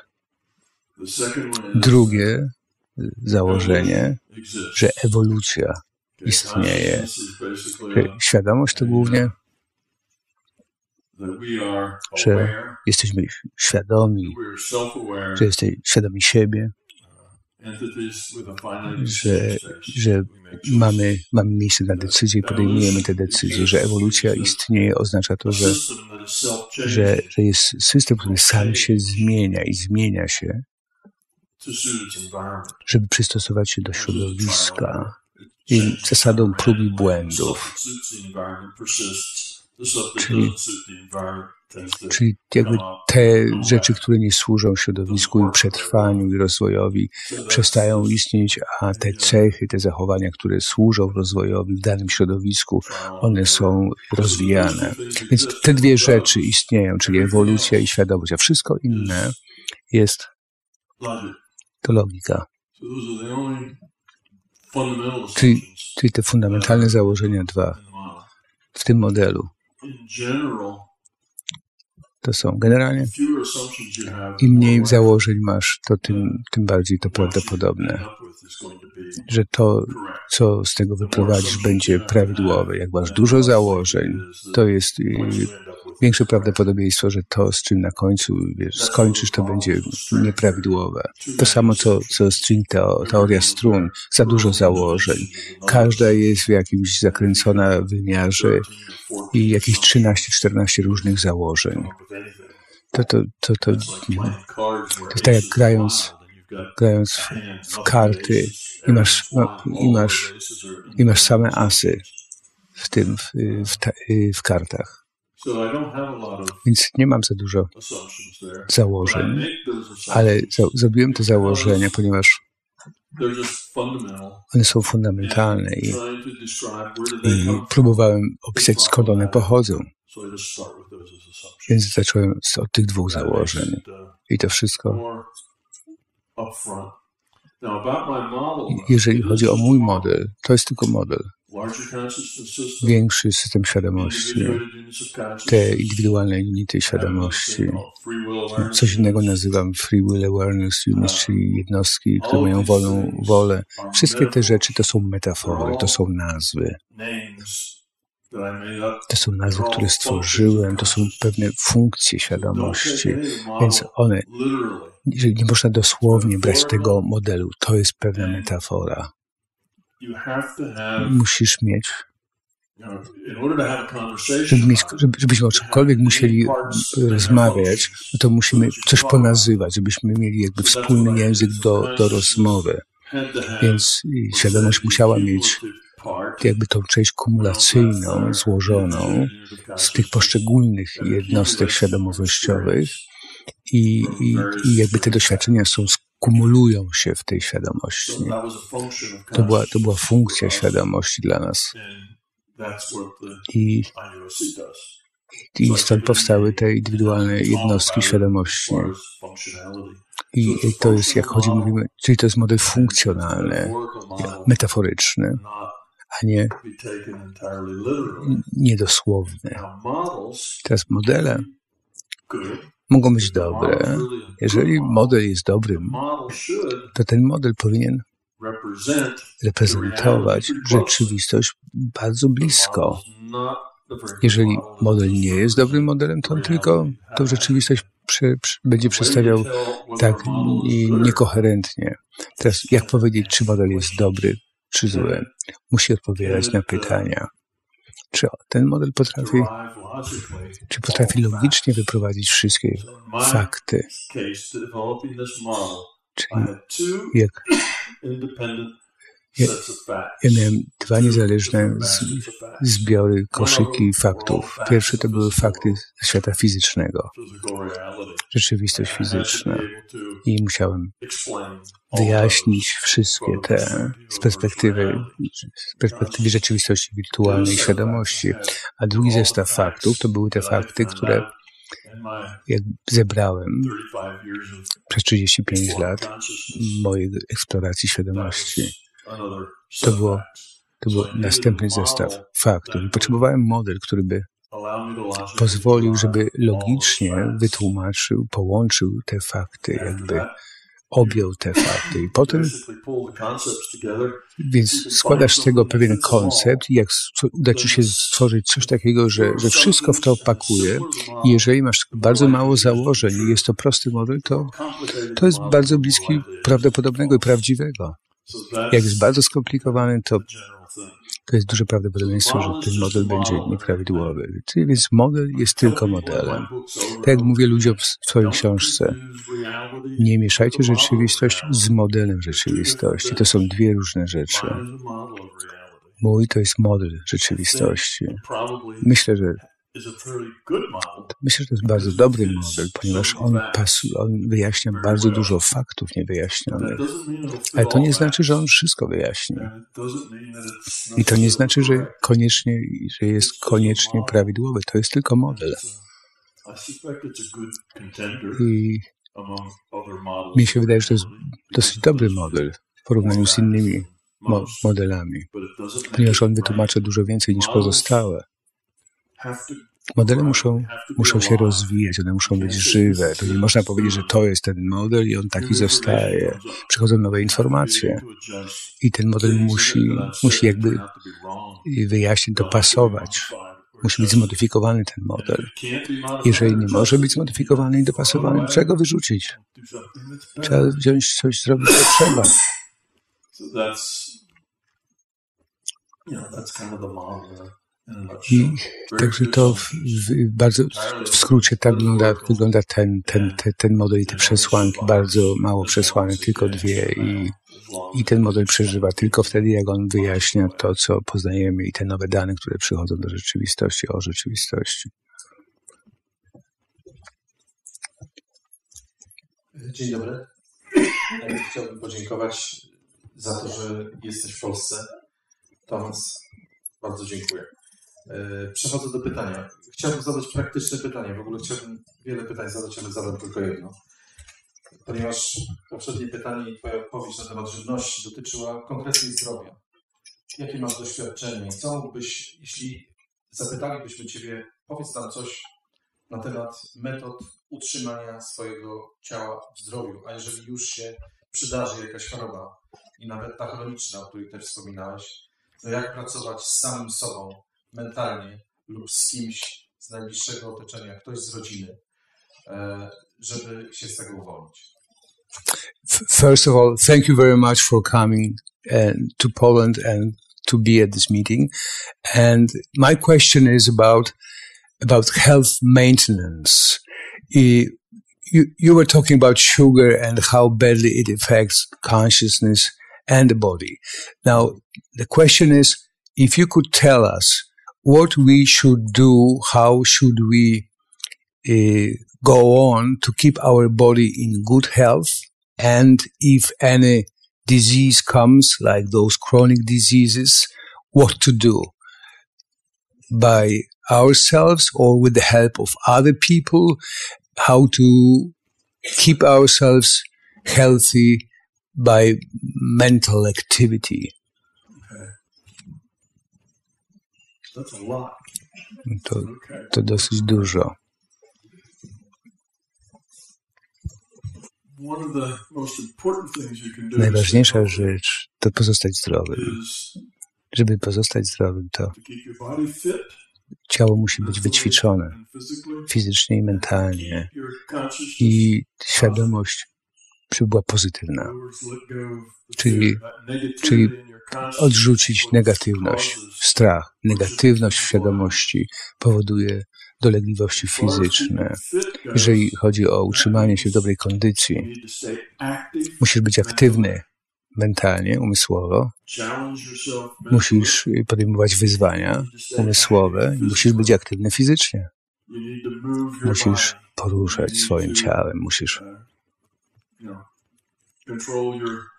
Drugie założenie, że ewolucja istnieje. Świadomość to głównie że jesteśmy świadomi, że jesteśmy świadomi siebie, że, że mamy, mamy miejsce na decyzję i podejmujemy te decyzje, że ewolucja istnieje, oznacza to, że, że, że jest system, który sam się zmienia i zmienia się, żeby przystosować się do środowiska i zasadą prób i błędów Czyli, czyli jakby te rzeczy, które nie służą środowisku i przetrwaniu i rozwojowi, przestają istnieć, a te cechy, te zachowania, które służą rozwojowi w danym środowisku, one są rozwijane. Więc te dwie rzeczy istnieją, czyli ewolucja i świadomość, a wszystko inne jest to logika. Czyli, czyli te fundamentalne założenia dwa w tym modelu. To są generalnie im mniej założeń masz, to tym, tym bardziej to prawdopodobne, że to, co z tego wyprowadzisz, będzie prawidłowe. Jak masz dużo założeń, to jest większe prawdopodobieństwo, że to, z czym na końcu wiesz, skończysz, to będzie nieprawidłowe. To samo, co, co string teo, teoria strun, za dużo założeń. Każda jest w jakimś zakręcona wymiarze i jakieś 13-14 różnych założeń. To, to, to, to, to jest tak jak grając, grając w, w karty i masz, i, masz, i masz same asy w tym, w, w, w kartach. Więc nie mam za dużo założeń, ale za, zrobiłem te założenia, ponieważ one są fundamentalne i, i próbowałem opisać skąd one pochodzą. Więc zacząłem od tych dwóch założeń. I to wszystko. Jeżeli chodzi o mój model, to jest tylko model większy system świadomości, te indywidualne unity świadomości. Coś innego nazywam Free Will Awareness Units, czyli jednostki, które mają wolną wolę. Wszystkie te rzeczy to są metafory, to są nazwy. To są nazwy, które stworzyłem, to są pewne funkcje świadomości, więc one, jeżeli nie można dosłownie brać tego modelu, to jest pewna metafora musisz mieć, żeby mieć, żebyśmy o czymkolwiek musieli rozmawiać, no to musimy coś ponazywać, żebyśmy mieli jakby wspólny język do, do rozmowy. Więc świadomość musiała mieć jakby tą część kumulacyjną, złożoną z tych poszczególnych jednostek świadomowościowych i, i, i jakby te doświadczenia są kumulują się w tej świadomości. To była, to była funkcja świadomości dla nas. I, i stąd powstały te indywidualne jednostki świadomości. I to jest, jak chodzi, mówimy, czyli to jest model funkcjonalny, metaforyczny, a nie niedosłowny. Teraz modele mogą być dobre. Jeżeli model jest dobrym, to ten model powinien reprezentować rzeczywistość bardzo blisko. Jeżeli model nie jest dobrym modelem, to on tylko tą rzeczywistość będzie przedstawiał tak niekoherentnie. Teraz, jak powiedzieć, czy model jest dobry, czy zły? Musi odpowiadać na pytania. Czy ten model potrafi, czy potrafi logicznie wyprowadzić wszystkie fakty? Czyli jak ja, miałem dwa niezależne zbiory, koszyki faktów. Pierwsze to były fakty świata fizycznego, rzeczywistość fizyczna. I musiałem wyjaśnić wszystkie te z perspektywy, z perspektywy rzeczywistości wirtualnej świadomości. A drugi zestaw faktów to były te fakty, które jak zebrałem przez 35 lat mojej eksploracji świadomości. To, było, to był następny zestaw faktów. Potrzebowałem model, który by pozwolił, żeby logicznie wytłumaczył, połączył te fakty, jakby objął te fakty. I potem, więc składasz z tego pewien koncept i jak uda ci się stworzyć coś takiego, że, że wszystko w to pakuje i jeżeli masz bardzo mało założeń i jest to prosty model, to, to jest bardzo bliski prawdopodobnego i prawdziwego. Jak jest bardzo skomplikowany, to, to jest duże prawdopodobieństwo, że ten model będzie nieprawidłowy. Więc model jest tylko modelem. Tak jak mówię ludziom w swojej książce, nie mieszajcie rzeczywistość z modelem rzeczywistości. To są dwie różne rzeczy. Mój to jest model rzeczywistości. Myślę, że Myślę, że to jest bardzo dobry model, ponieważ on, pasu, on wyjaśnia bardzo dużo faktów niewyjaśnionych. Ale to nie znaczy, że on wszystko wyjaśni. And it doesn't mean that it's I to nie znaczy, że koniecznie, że jest koniecznie prawidłowy. To jest tylko model. I mi się wydaje, że to jest dosyć dobry model w porównaniu z innymi mo modelami, ponieważ on wytłumacza dużo więcej niż pozostałe. Modele muszą, muszą się rozwijać, one muszą być żywe. To nie można powiedzieć, że to jest ten model i on taki zostaje. Przychodzą nowe informacje i ten model musi, musi jakby wyjaśnić, dopasować. Musi być zmodyfikowany ten model. Jeżeli nie może być zmodyfikowany i dopasowany, trzeba go wyrzucić. Trzeba wziąć coś, zrobić co trzeba. You know, that's kind of the model I nutshell. także to w, w, bardzo w skrócie tak wygląda, wygląda ten, ten, ten, ten model i te przesłanki. Bardzo mało przesłanek, tylko dwie i, i ten model przeżywa tylko wtedy, jak on wyjaśnia to, co poznajemy i te nowe dane, które przychodzą do rzeczywistości, o rzeczywistości. Dzień dobry. Chciałbym podziękować za to, że jesteś w Polsce. Tomas, bardzo dziękuję. E, Przechodzę do pytania. Chciałbym zadać praktyczne pytanie. W ogóle chciałbym wiele pytań zadać, ale zadam tylko jedno. Ponieważ poprzednie pytanie i Twoja odpowiedź na temat żywności dotyczyła konkretnie zdrowia. Jakie masz doświadczenie? Co mógłbyś, jeśli zapytalibyśmy Ciebie, powiedz nam coś na temat metod utrzymania swojego ciała w zdrowiu, a jeżeli już się przydarzy jakaś choroba i nawet ta chroniczna, o której też wspominałeś, to jak pracować z samym sobą mentalnie lub z kimś z najbliższego otoczenia, ktoś z rodziny, żeby się z tego uwolnić. First of all, thank you very much for coming to Poland and to be at this meeting. And my question is about about health maintenance. You, you were talking about sugar and how badly it affects consciousness and the body. Now, the question is, if you could tell us what we should do, how should we uh, go on to keep our body in good health? And if any disease comes, like those chronic diseases, what to do? By ourselves or with the help of other people, how to keep ourselves healthy by mental activity. To, to dosyć dużo. Najważniejsza rzecz to pozostać zdrowym. Żeby pozostać zdrowym, to ciało musi być wyćwiczone fizycznie i mentalnie i świadomość żeby była pozytywna. Czyli- czyli Odrzucić negatywność, strach, negatywność w świadomości powoduje dolegliwości fizyczne. Jeżeli chodzi o utrzymanie się w dobrej kondycji, musisz być aktywny mentalnie, umysłowo, musisz podejmować wyzwania umysłowe musisz być aktywny fizycznie. Musisz poruszać swoim ciałem, musisz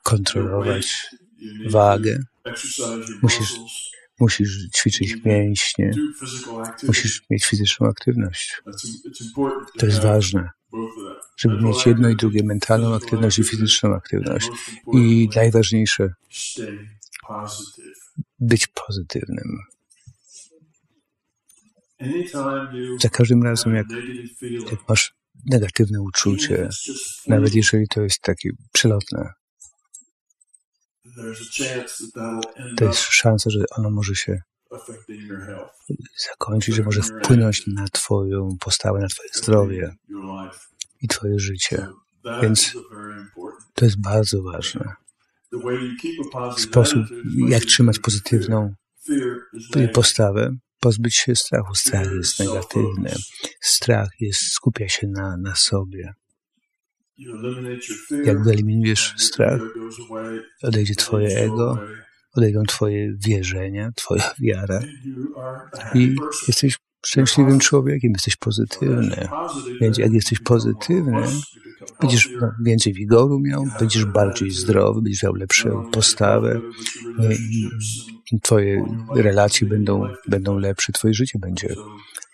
kontrolować wagę, Musisz musisz ćwiczyć mięśnie, musisz mieć fizyczną aktywność. To jest ważne, żeby mieć jedno i drugie, mentalną aktywność i fizyczną aktywność. I najważniejsze, być pozytywnym. Za każdym razem, jak, jak masz negatywne uczucie, nawet jeżeli to jest takie przelotne, to jest szansa, że ono może się zakończyć, że może wpłynąć na Twoją postawę, na Twoje zdrowie i Twoje życie. Więc to jest bardzo ważne. Sposób, jak trzymać pozytywną postawę, pozbyć się strachu. Strach jest negatywny. Strach jest, skupia się na, na sobie. Jak wyeliminujesz strach, odejdzie Twoje ego, odejdą Twoje wierzenia, Twoja wiara i jesteś szczęśliwym człowiekiem, jesteś pozytywny. Więc jak jesteś pozytywny, będziesz więcej wigoru miał, będziesz bardziej zdrowy, będziesz miał lepszą postawę, twoje relacje będą, będą lepsze, twoje życie będzie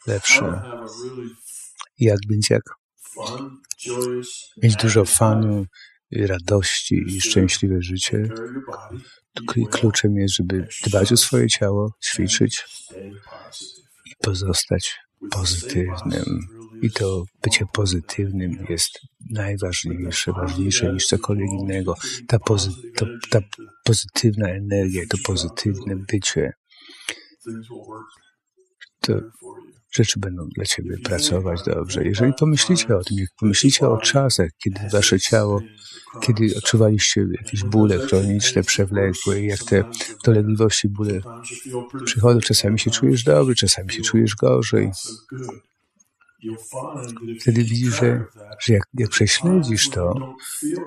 lepsze. Jak więc jak mieć dużo fanu, radości i szczęśliwe życie. Kluczem jest, żeby dbać o swoje ciało, ćwiczyć pozostać pozytywnym. I to bycie pozytywnym jest najważniejsze, ważniejsze niż cokolwiek innego. Ta, pozy to, ta pozytywna energia, to pozytywne bycie, to rzeczy będą dla ciebie pracować dobrze. Jeżeli pomyślicie o tym, jak pomyślicie o czasach, kiedy wasze ciało, kiedy odczuwaliście jakieś bóle chroniczne, przewlekłe i jak te dolegliwości, bóle przychodzą, czasami się czujesz dobrze, czasami się czujesz gorzej. Wtedy widzisz, że, że jak, jak prześledzisz to,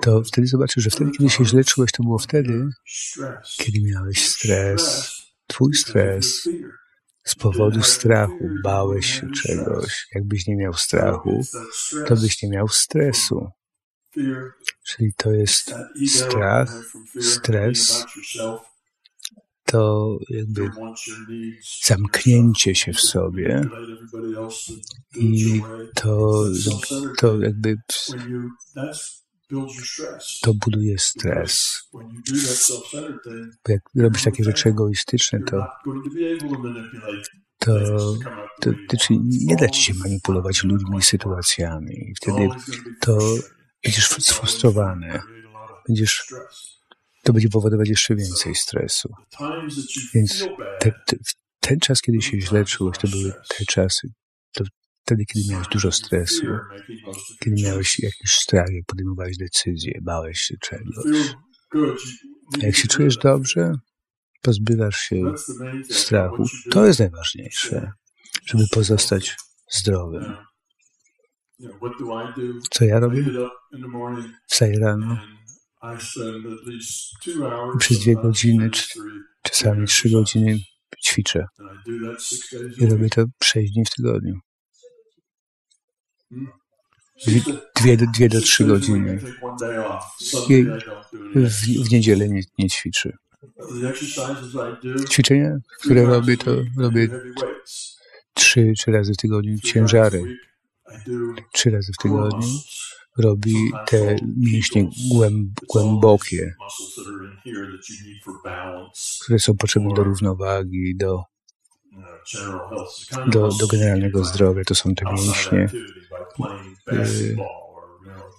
to wtedy zobaczysz, że wtedy, kiedy się źle czułeś, to było wtedy, kiedy miałeś stres, twój stres, z powodu strachu bałeś się czegoś. Jakbyś nie miał strachu, to byś nie miał stresu. Czyli to jest strach, stres, to jakby zamknięcie się w sobie i to, to jakby to buduje stres. Bo jak robisz takie rzeczy egoistyczne, to, to, to, to czyli nie da ci się manipulować ludźmi i sytuacjami. I wtedy to będziesz sfrustrowany. Będziesz, to będzie powodować jeszcze więcej stresu. Więc te, te, ten czas, kiedy się źle czułeś, to były te czasy, wtedy, kiedy miałeś dużo stresu, kiedy miałeś jakiś strach, jak podejmowałeś decyzje, bałeś się czegoś. A jak się czujesz dobrze, pozbywasz się strachu. To jest najważniejsze, żeby pozostać zdrowym. Co ja robię? Wstaję rano przez dwie godziny, czasami trzy godziny ćwiczę. I robię to sześć dni w tygodniu. Dwie, dwie do trzy godziny. I w, w niedzielę nie, nie ćwiczy. Ćwiczenia, które robię, to robię trzy, trzy razy w tygodniu ciężary. Trzy razy w tygodniu robi te mięśnie głębokie, które są potrzebne do równowagi, do, do, do generalnego zdrowia. To są te mięśnie,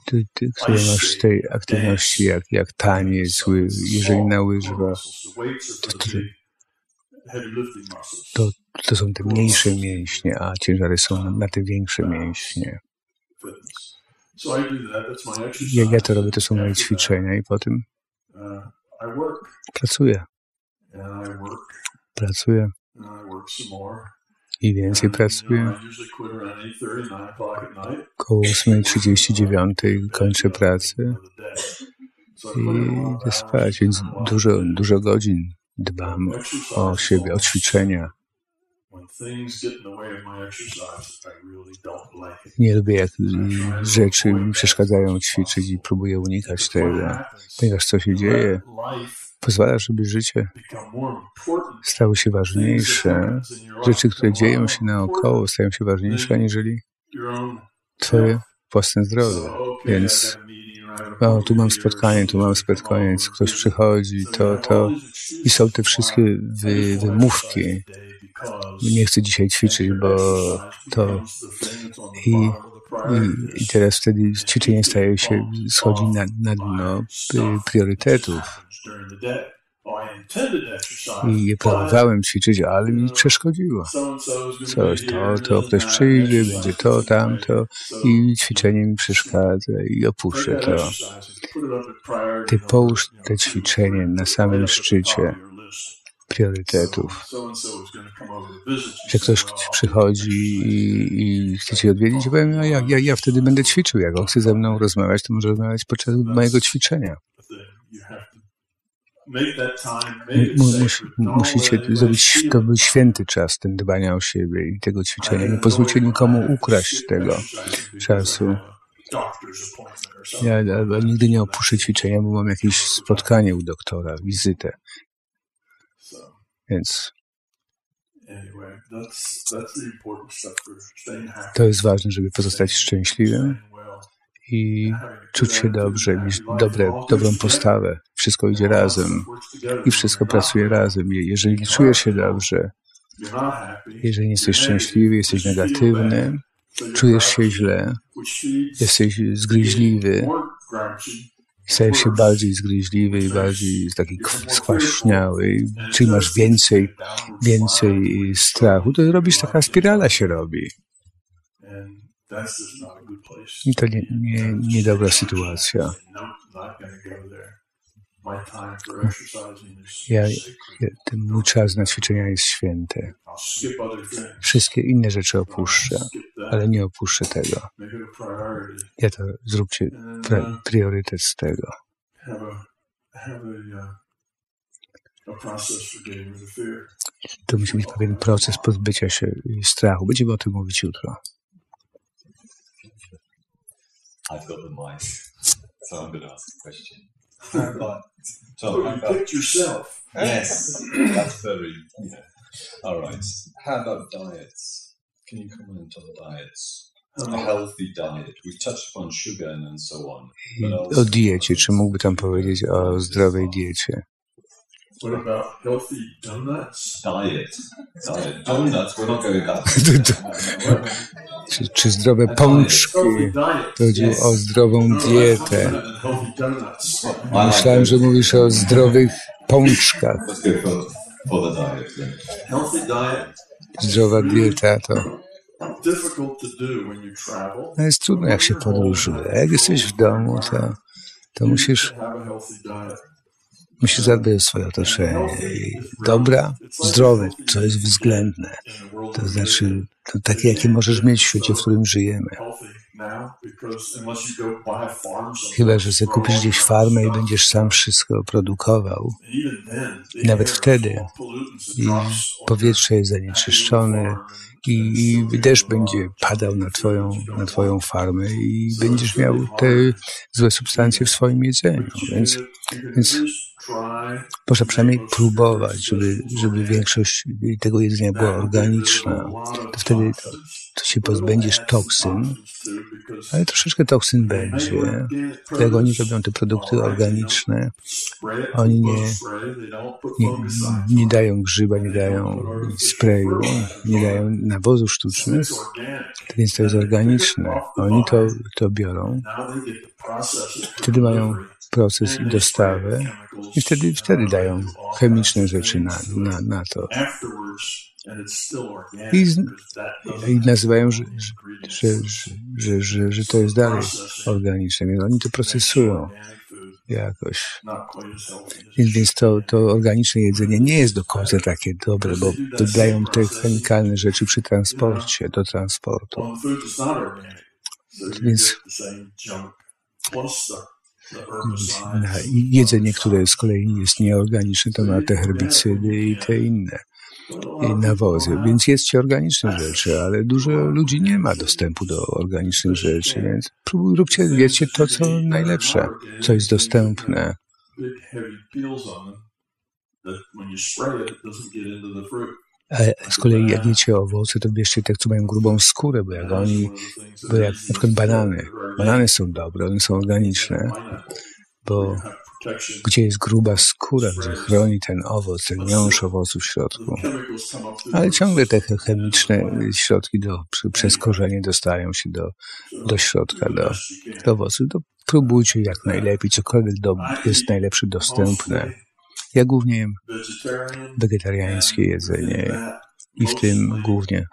ty, ty, które masz tej aktywności, jak, jak taniec, jeżeli na łyżwach, to, to, to, to są te mniejsze mięśnie, a ciężary są na, na te większe mięśnie. Jak ja to robię, to są moje ćwiczenia i potem pracuję. Pracuję. I więcej pracuję. Koło 8.39 kończę pracę i idę spać, więc dużo, dużo godzin dbam o siebie, o ćwiczenia. Nie lubię, jak rzeczy mi przeszkadzają ćwiczyć i próbuję unikać tego, ponieważ co się dzieje, pozwala, żeby życie stało się ważniejsze. Rzeczy, które dzieją się naokoło, stają się ważniejsze, aniżeli Twoje własne zdrowie. Więc o, tu mam spotkanie, tu mam spotkanie, ktoś przychodzi, to, to i są te wszystkie wy, wymówki. Nie chcę dzisiaj ćwiczyć, bo to i, i, i teraz wtedy ćwiczenie staje się, schodzi na, na dno priorytetów. I planowałem ćwiczyć, ale mi przeszkodziło. Coś, to, to ktoś przyjdzie, będzie to, tamto i ćwiczenie mi przeszkadza i opuszczę to. Ty połóż te ćwiczenie na samym szczycie priorytetów. Że ktoś przychodzi i, i chce cię odwiedzić, ja powiem, no ja, ja, ja wtedy będę ćwiczył. Jak on chce ze mną rozmawiać, to może rozmawiać podczas mojego ćwiczenia. Musicie zrobić to był święty czas, ten dbania o siebie i tego ćwiczenia. Nie pozwólcie nikomu ukraść tego czasu. Ja nigdy nie opuszczę ćwiczenia, bo mam jakieś spotkanie u doktora, wizytę. Więc to jest ważne, żeby pozostać szczęśliwym i czuć się dobrze, mieć dobre, dobrą postawę. Wszystko idzie razem i wszystko pracuje razem. Je- Jeżeli czujesz się dobrze, jeżeli jesteś szczęśliwy, jesteś negatywny, czujesz się źle, jesteś zgryźliwy, stajesz się bardziej zgryźliwy i bardziej taki kw- skwaśniały, czyli masz więcej, więcej strachu, to robisz, taka spirala się robi. And that's just not a good place. I to nie, nie, niedobra sytuacja. Ja, ten mój czas na ćwiczenia jest święty. Wszystkie inne rzeczy opuszczę, ale nie opuszczę tego. Ja to zróbcie pre, priorytet z tego. Uh. To musi być pewien proces pozbycia się strachu. Będziemy o tym mówić jutro. I've got the mic, so I'm going to ask a question. How about, Tom, You about, picked yourself. yes, that's very, yeah. All right. How about diets? Can you comment on diets? Um, a healthy diet. We've touched upon sugar and, and so on. Mm, also, o diecie, czy mógłby tam powiedzieć o zdrowej diecie? What about healthy donuts? diet. Diet. Donuts, we're not going that. Czy, czy zdrowe pączki? Chodziło o zdrową dietę. Myślałem, że mówisz o zdrowych pączkach. Zdrowa dieta to no jest trudno, jak się podróżuje. Jak jesteś w domu, to, to musisz, Musisz zadbać o swoje otoczenie. Dobra, zdrowe, co jest względne. To znaczy, to takie, jakie możesz mieć w świecie, w którym żyjemy. Chyba, że sobie kupisz gdzieś farmę i będziesz sam wszystko produkował. Nawet wtedy i powietrze jest zanieczyszczone i, i deszcz będzie padał na twoją, na twoją farmę i będziesz miał te złe substancje w swoim jedzeniu. Więc, więc można przynajmniej próbować, żeby, żeby większość tego jedzenia była organiczna. To wtedy to, się pozbędziesz toksyn, ale troszeczkę toksyn będzie. Jak oni robią te produkty organiczne, oni nie, nie, nie dają grzyba, nie dają sprayu, nie dają nawozu sztucznych, więc to jest organiczne. Oni to, to biorą, wtedy mają proces i dostawę i wtedy, wtedy dają chemiczne rzeczy na, na, na to. I, i nazywają, że, że, że, że, że to jest dalej organiczne, więc oni to procesują jakoś. Więc, to, to organiczne jedzenie nie jest do końca takie dobre, bo dodają te chemikalne rzeczy przy transporcie, do transportu. Więc jedzenie, które z kolei jest nieorganiczne, to ma te herbicydy i te inne nawozy. Więc jedzcie organiczne rzeczy, ale dużo ludzi nie ma dostępu do organicznych rzeczy, więc próbuj, róbcie, jedzcie to, co najlepsze, co jest dostępne. A z kolei jak jecie owoce, to bierzcie te, co mają grubą skórę, bo jak oni, bo jak na przykład banany, banany są dobre, one są organiczne, bo gdzie jest gruba skóra, gdzie chroni ten owoc, ten miąższ owocu w środku. Ale ciągle te chemiczne środki do, przez korzenie dostają się do, do środka, do, do owocu. To próbujcie jak najlepiej, cokolwiek do, jest najlepsze dostępne. Ja głównie jem wegetariańskie jedzenie i w tym głównie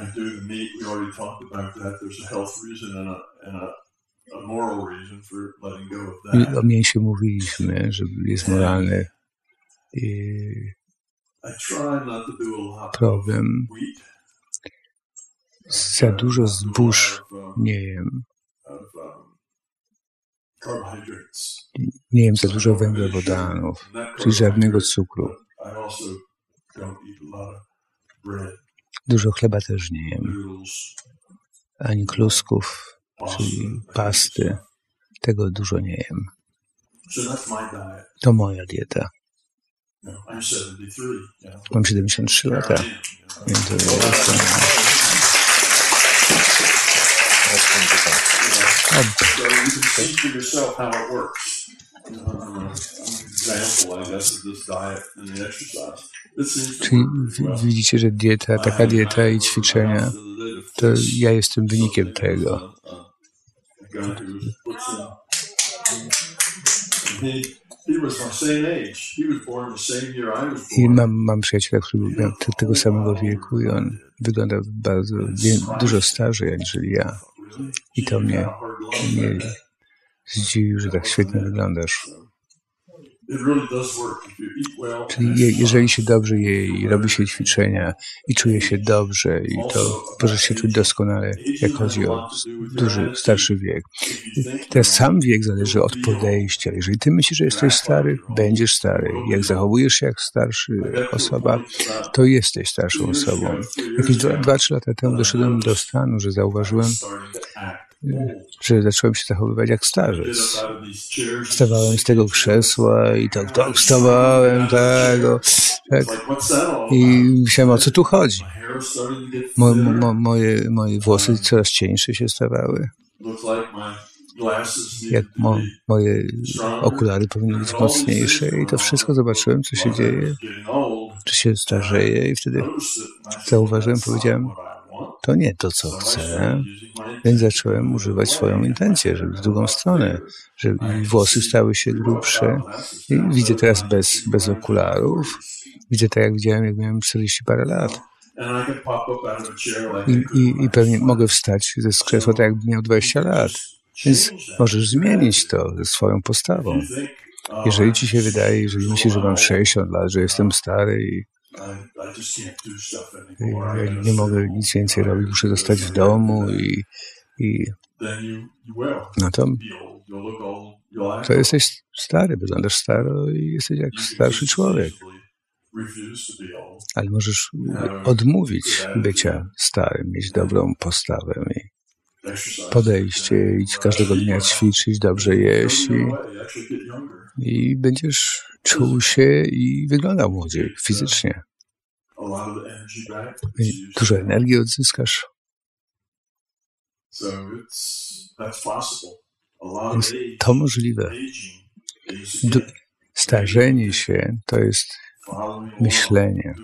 I do the meat. We already talked about that. There's a health reason and a, and a, a moral reason for letting go of that. O mięsie mówiliśmy, że jest moralny problem. Za dużo zbóż nie jem. um. Nie jem za dużo węglowodanów, czyli żadnego cukru. Dużo chleba też nie jem, ani klusków, czyli pasty. Tego dużo nie jem. To moja dieta. You know, I'm 73. You know, Mam 73 Here I lata. Więc to jestem, So czyli widzicie, że dieta, taka dieta i ćwiczenia, to ja jestem wynikiem tego. I mam, mam przyjaciela, który miał te- tego samego wieku i on wygląda bardzo, dużo starzej aniżeli ja. I to mnie, mnie zdziwił, że tak świetnie wyglądasz. Czyli je, jeżeli się dobrze je i robi się ćwiczenia i czuje się dobrze i to możesz się czuć doskonale, jak chodzi o duży, starszy wiek. Ten sam wiek zależy od podejścia. Jeżeli ty myślisz, że jesteś stary, będziesz stary. Jak zachowujesz się jak starszy osoba, to jesteś starszą osobą. Jakieś 2-3 lata temu doszedłem do stanu, że zauważyłem, że zacząłem się zachowywać jak starzec. Wstawałem z tego krzesła i tak, tak, wstawałem, tak, o, tak. I myślałem, o co tu chodzi. Mo, mo, moje, moje włosy coraz cieńsze się stawały. Jak mo, moje okulary powinny być mocniejsze i to wszystko zobaczyłem, co się dzieje, czy się starzeje i wtedy zauważyłem, powiedziałem, to nie to, co chcę, więc zacząłem używać swoją intencję, żeby w drugą stronę, żeby włosy stały się grubsze i widzę teraz bez, bez okularów, widzę tak, jak widziałem, jak miałem 40 parę lat. I, i, I pewnie mogę wstać ze krzesła tak, jakbym miał 20 lat. Więc możesz zmienić to ze swoją postawą. Jeżeli ci się wydaje, jeżeli myślisz, że mam 60 lat, że jestem stary i ja nie mogę nic więcej robić, muszę zostać w domu i, i no to, to jesteś stary, wyglądasz staro i jesteś jak starszy człowiek. Ale możesz odmówić bycia starym, mieć dobrą postawę i podejście, iść każdego dnia ćwiczyć, dobrze jeść i, i będziesz czuł się i wyglądał młodziej fizycznie. I dużo energii odzyskasz. Jest to możliwe. D starzenie się to jest myślenie.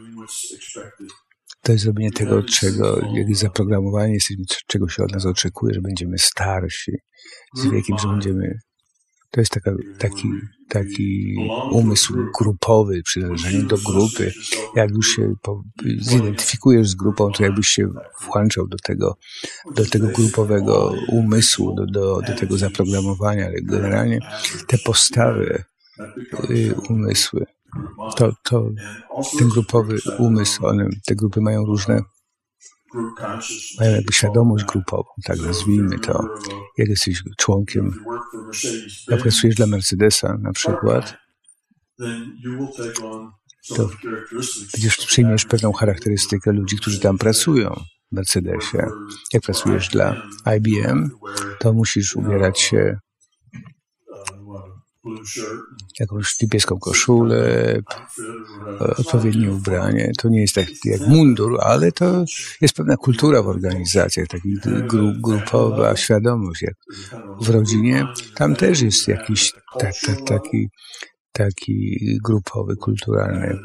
To jest zrobienie tego, czego, jak jest zaprogramowanie, jesteśmy, czego się od nas oczekuje, że będziemy starsi z wiekiem, że będziemy. To jest taka, taki, taki umysł grupowy, przynależenie do grupy. Jak już się po, zidentyfikujesz z grupą, to jakbyś się włączał do tego, do tego grupowego umysłu, do, do, do tego zaprogramowania, ale generalnie te postawy, y, umysły, to, to ten grupowy umysł, one, te grupy mają różne, mają jakby świadomość grupową, tak nazwijmy to. Jak jesteś członkiem, jak pracujesz dla Mercedesa na przykład, to przecież przyjmiesz pewną charakterystykę ludzi, którzy tam pracują w Mercedesie. Jak pracujesz dla IBM, to musisz ubierać się jakąś niebieską koszulę, odpowiednie ubranie. To nie jest tak jak mundur, ale to jest pewna kultura w organizacjach, taka gru, grupowa świadomość. Jak w rodzinie tam też jest jakiś tak, tak, taki, taki grupowy, kulturalny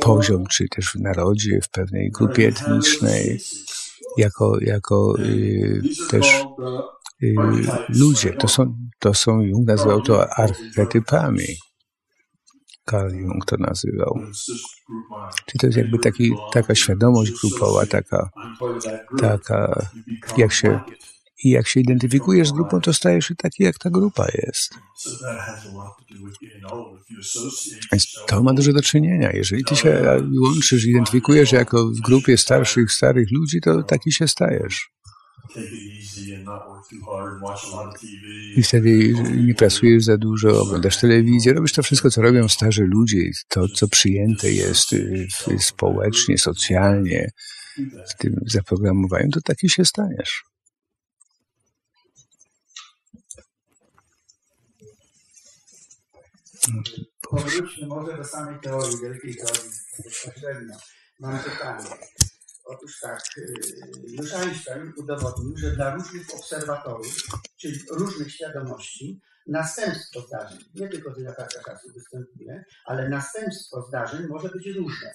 poziom, czy też w narodzie, w pewnej grupie etnicznej, jako, jako y, też ludzie. To są, to są, Jung nazywał to archetypami. Carl Jung to nazywał. Czyli to jest jakby taki, taka świadomość grupowa, taka, taka jak się, i jak się identyfikujesz z grupą, to stajesz się taki, jak ta grupa jest. Więc to ma dużo do czynienia. Jeżeli ty się łączysz, identyfikujesz jako w grupie starszych, starych ludzi, to taki się stajesz. I wtedy nie pracujesz za dużo, oglądasz telewizję, robisz to wszystko, co robią starzy ludzie, to, co przyjęte jest y, społecznie, socjalnie w tym zaprogramowaniu, to taki się staniesz. Powróćmy może do samej teorii, wielkiej teorii bezpośrednio. Mam pytanie. Otóż tak, y, już Einstein udowodnił, że dla różnych obserwatorów, czyli różnych świadomości, następstwo zdarzeń, nie tylko dylatacja czasu występuje, ale następstwo zdarzeń może być różne.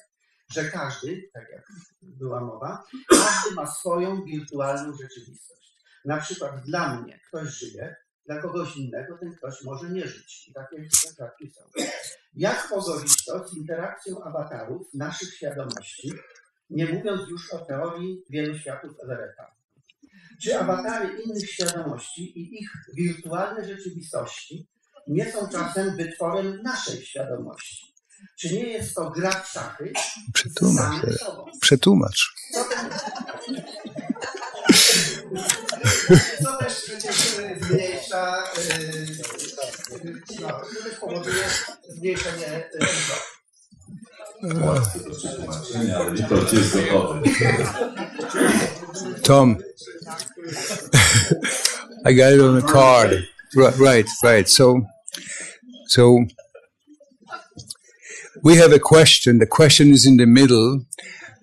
Że każdy, tak jak była mowa, każdy ma swoją wirtualną rzeczywistość. Na przykład dla mnie ktoś żyje, dla kogoś innego ten ktoś może nie żyć. I takie przypadki są. Jak to z interakcją awatarów, naszych świadomości, nie mówiąc już o teorii wielu światów Everetta? Czy awatary innych świadomości i ich wirtualne rzeczywistości nie są czasem wytworem naszej świadomości? Czy nie jest to gra w szachy? Przetłumacz. Przetłumacz. Co też przecież zmniejsza, no, powoduje zmniejszenie Tom, I got it on the card. Right, right, right. So, so we have a question. The question is in the middle,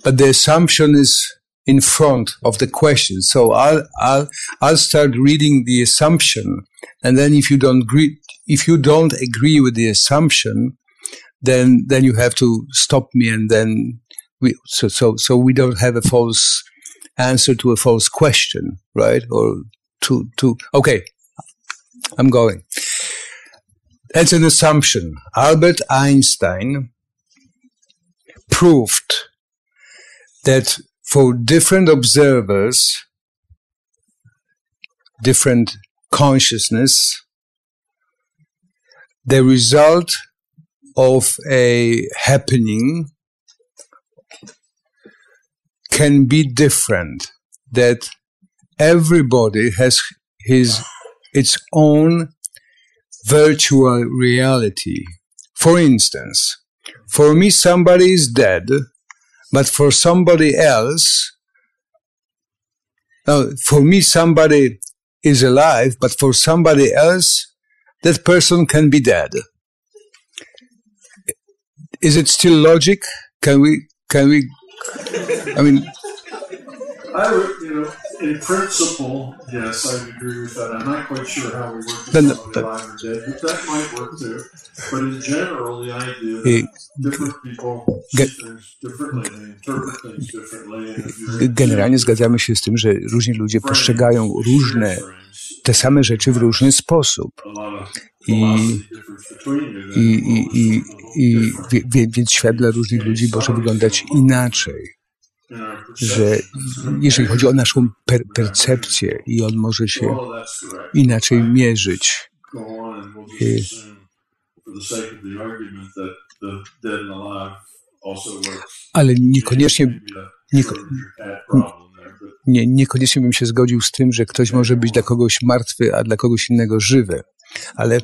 but the assumption is in front of the question. So I'll, I'll, I'll start reading the assumption. And then if you don't agree, if you don't agree with the assumption, then, then you have to stop me and then we, so, so, so we don't have a false answer to a false question, right? Or to, to, okay. I'm going. That's an assumption. Albert Einstein proved that for different observers, different consciousness, the result of a happening can be different. That everybody has his, its own virtual reality. For instance, for me, somebody is dead but for somebody else, uh, for me, somebody is alive, but for somebody else, that person can be dead. Is it still logic? Can we, can we, I mean, I would, you know, in principle, yes, I would agree with that. I'm not quite sure how we work with somebody alive or dead, but that might work too. But in general, the idea that different people see things differently, they interpret things differently. and generalnie zgadzamy się z tym, że różni ludzie postrzegają różne, te same rzeczy w różny sposób. I, i, i, i, i wie- więc świat dla różnych ludzi może wyglądać inaczej. Że jeżeli chodzi o naszą per percepcję i on może się inaczej mierzyć. we'll Y. Ale niekoniecznie, nieko, nie, niekoniecznie bym się zgodził z tym, że ktoś może być dla kogoś martwy, a dla kogoś innego żywy. Ale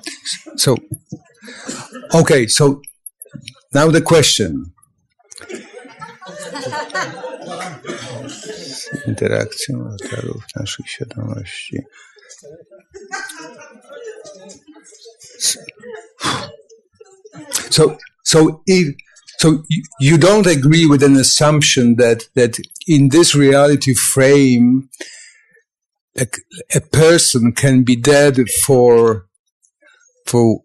so, okay, so now the question. Interakcja awatarów naszych świadomości. So, so if so you, you don't agree with an assumption that that in this reality frame a, a person can be dead for for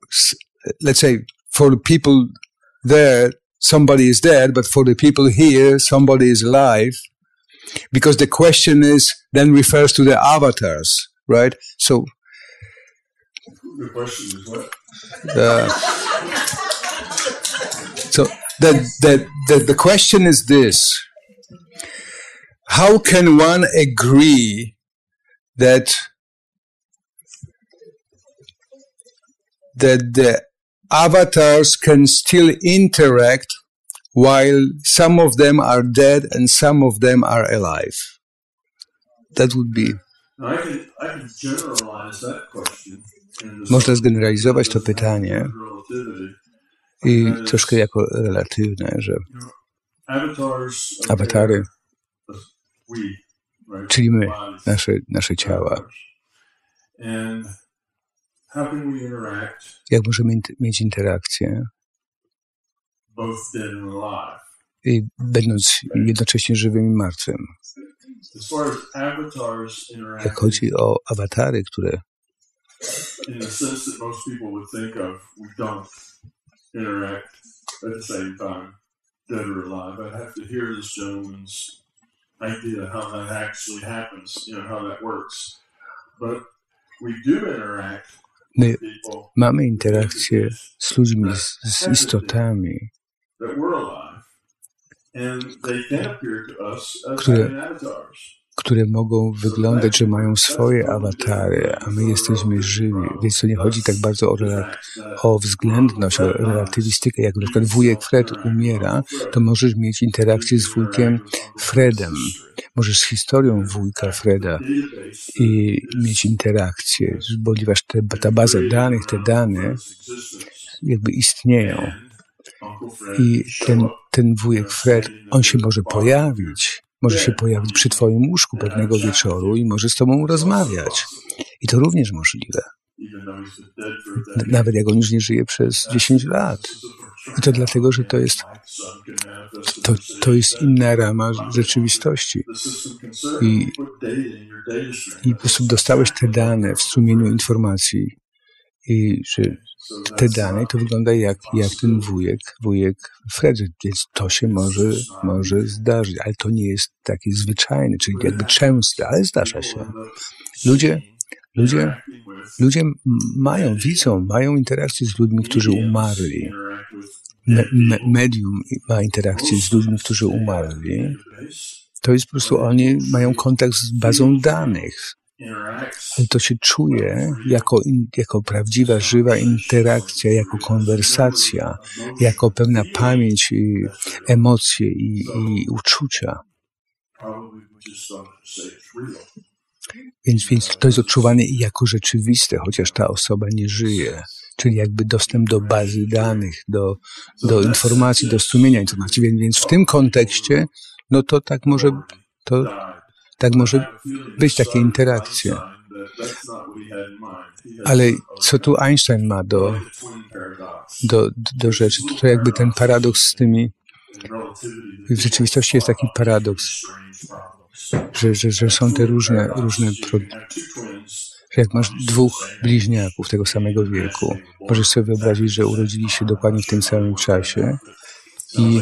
let's say for the people there somebody is dead but for the people here somebody is alive. Because the question is then refers to the avatars right? So the question is what? so the, the, the, the question is this. How can one agree that that the avatars can still interact while some of them are dead and some of them are alive. That would be. I can, I can generalize that question. Można zgeneralizować to pytanie i troszkę jako relatywne, że awatary, czyli my, nasze, nasze ciała, jak możemy mieć interakcję, i będąc jednocześnie żywym i martwym. Jak chodzi o awatary, które at the same time, dead or alive. I'd have to hear this gentleman's idea how that actually happens, you know, how that works. But we do interact My mamy interakcję z ludźmi, z, istotami, które, które mogą wyglądać, że mają swoje awatary, a my jesteśmy żywi. Więc to nie chodzi tak bardzo o, o względność, o relatywistykę. Jak na przykład wujek Fred umiera, to możesz mieć interakcję z wujkiem Fredem. Możesz z historią wujka Freda i mieć interakcję, ponieważ te, ta baza danych, te dane jakby istnieją. I ten, ten wujek Fred, on się może pojawić może się pojawić przy Twoim łóżku pewnego wieczoru i może z Tobą rozmawiać. I to również możliwe. Nawet jak on już nie żyje przez 10 lat. I to dlatego, że to jest, to, to jest inna rama rzeczywistości. I, I po prostu dostałeś te dane w strumieniu informacji i że te dane to wygląda jak, jak ten wujek, wujek Fredry, więc to się może, może zdarzyć, ale to nie jest takie zwyczajne, czyli jakby częste, ale zdarza się. Ludzie, ludzie, ludzie mają, widzą, mają interakcję z ludźmi, którzy umarli. Me, me, medium ma interakcję z ludźmi, którzy umarli. To jest po prostu, oni mają kontakt z bazą danych to się czuje jako, jako prawdziwa, żywa interakcja, jako konwersacja, jako pewna pamięć, i emocje i, i uczucia. Więc, więc to jest odczuwane jako rzeczywiste, chociaż ta osoba nie żyje. Czyli jakby dostęp do bazy danych, do, do informacji, do strumienia informacji. Więc, więc w tym kontekście, no to tak może, to tak może być takie interakcje. Ale co tu Einstein ma do, do, do rzeczy? To, jakby ten paradoks z tymi. W rzeczywistości jest taki paradoks, że, że, że są te różne, różne jak masz dwóch bliźniaków tego samego wieku, możesz sobie wyobrazić, że urodzili się dokładnie w tym samym czasie i,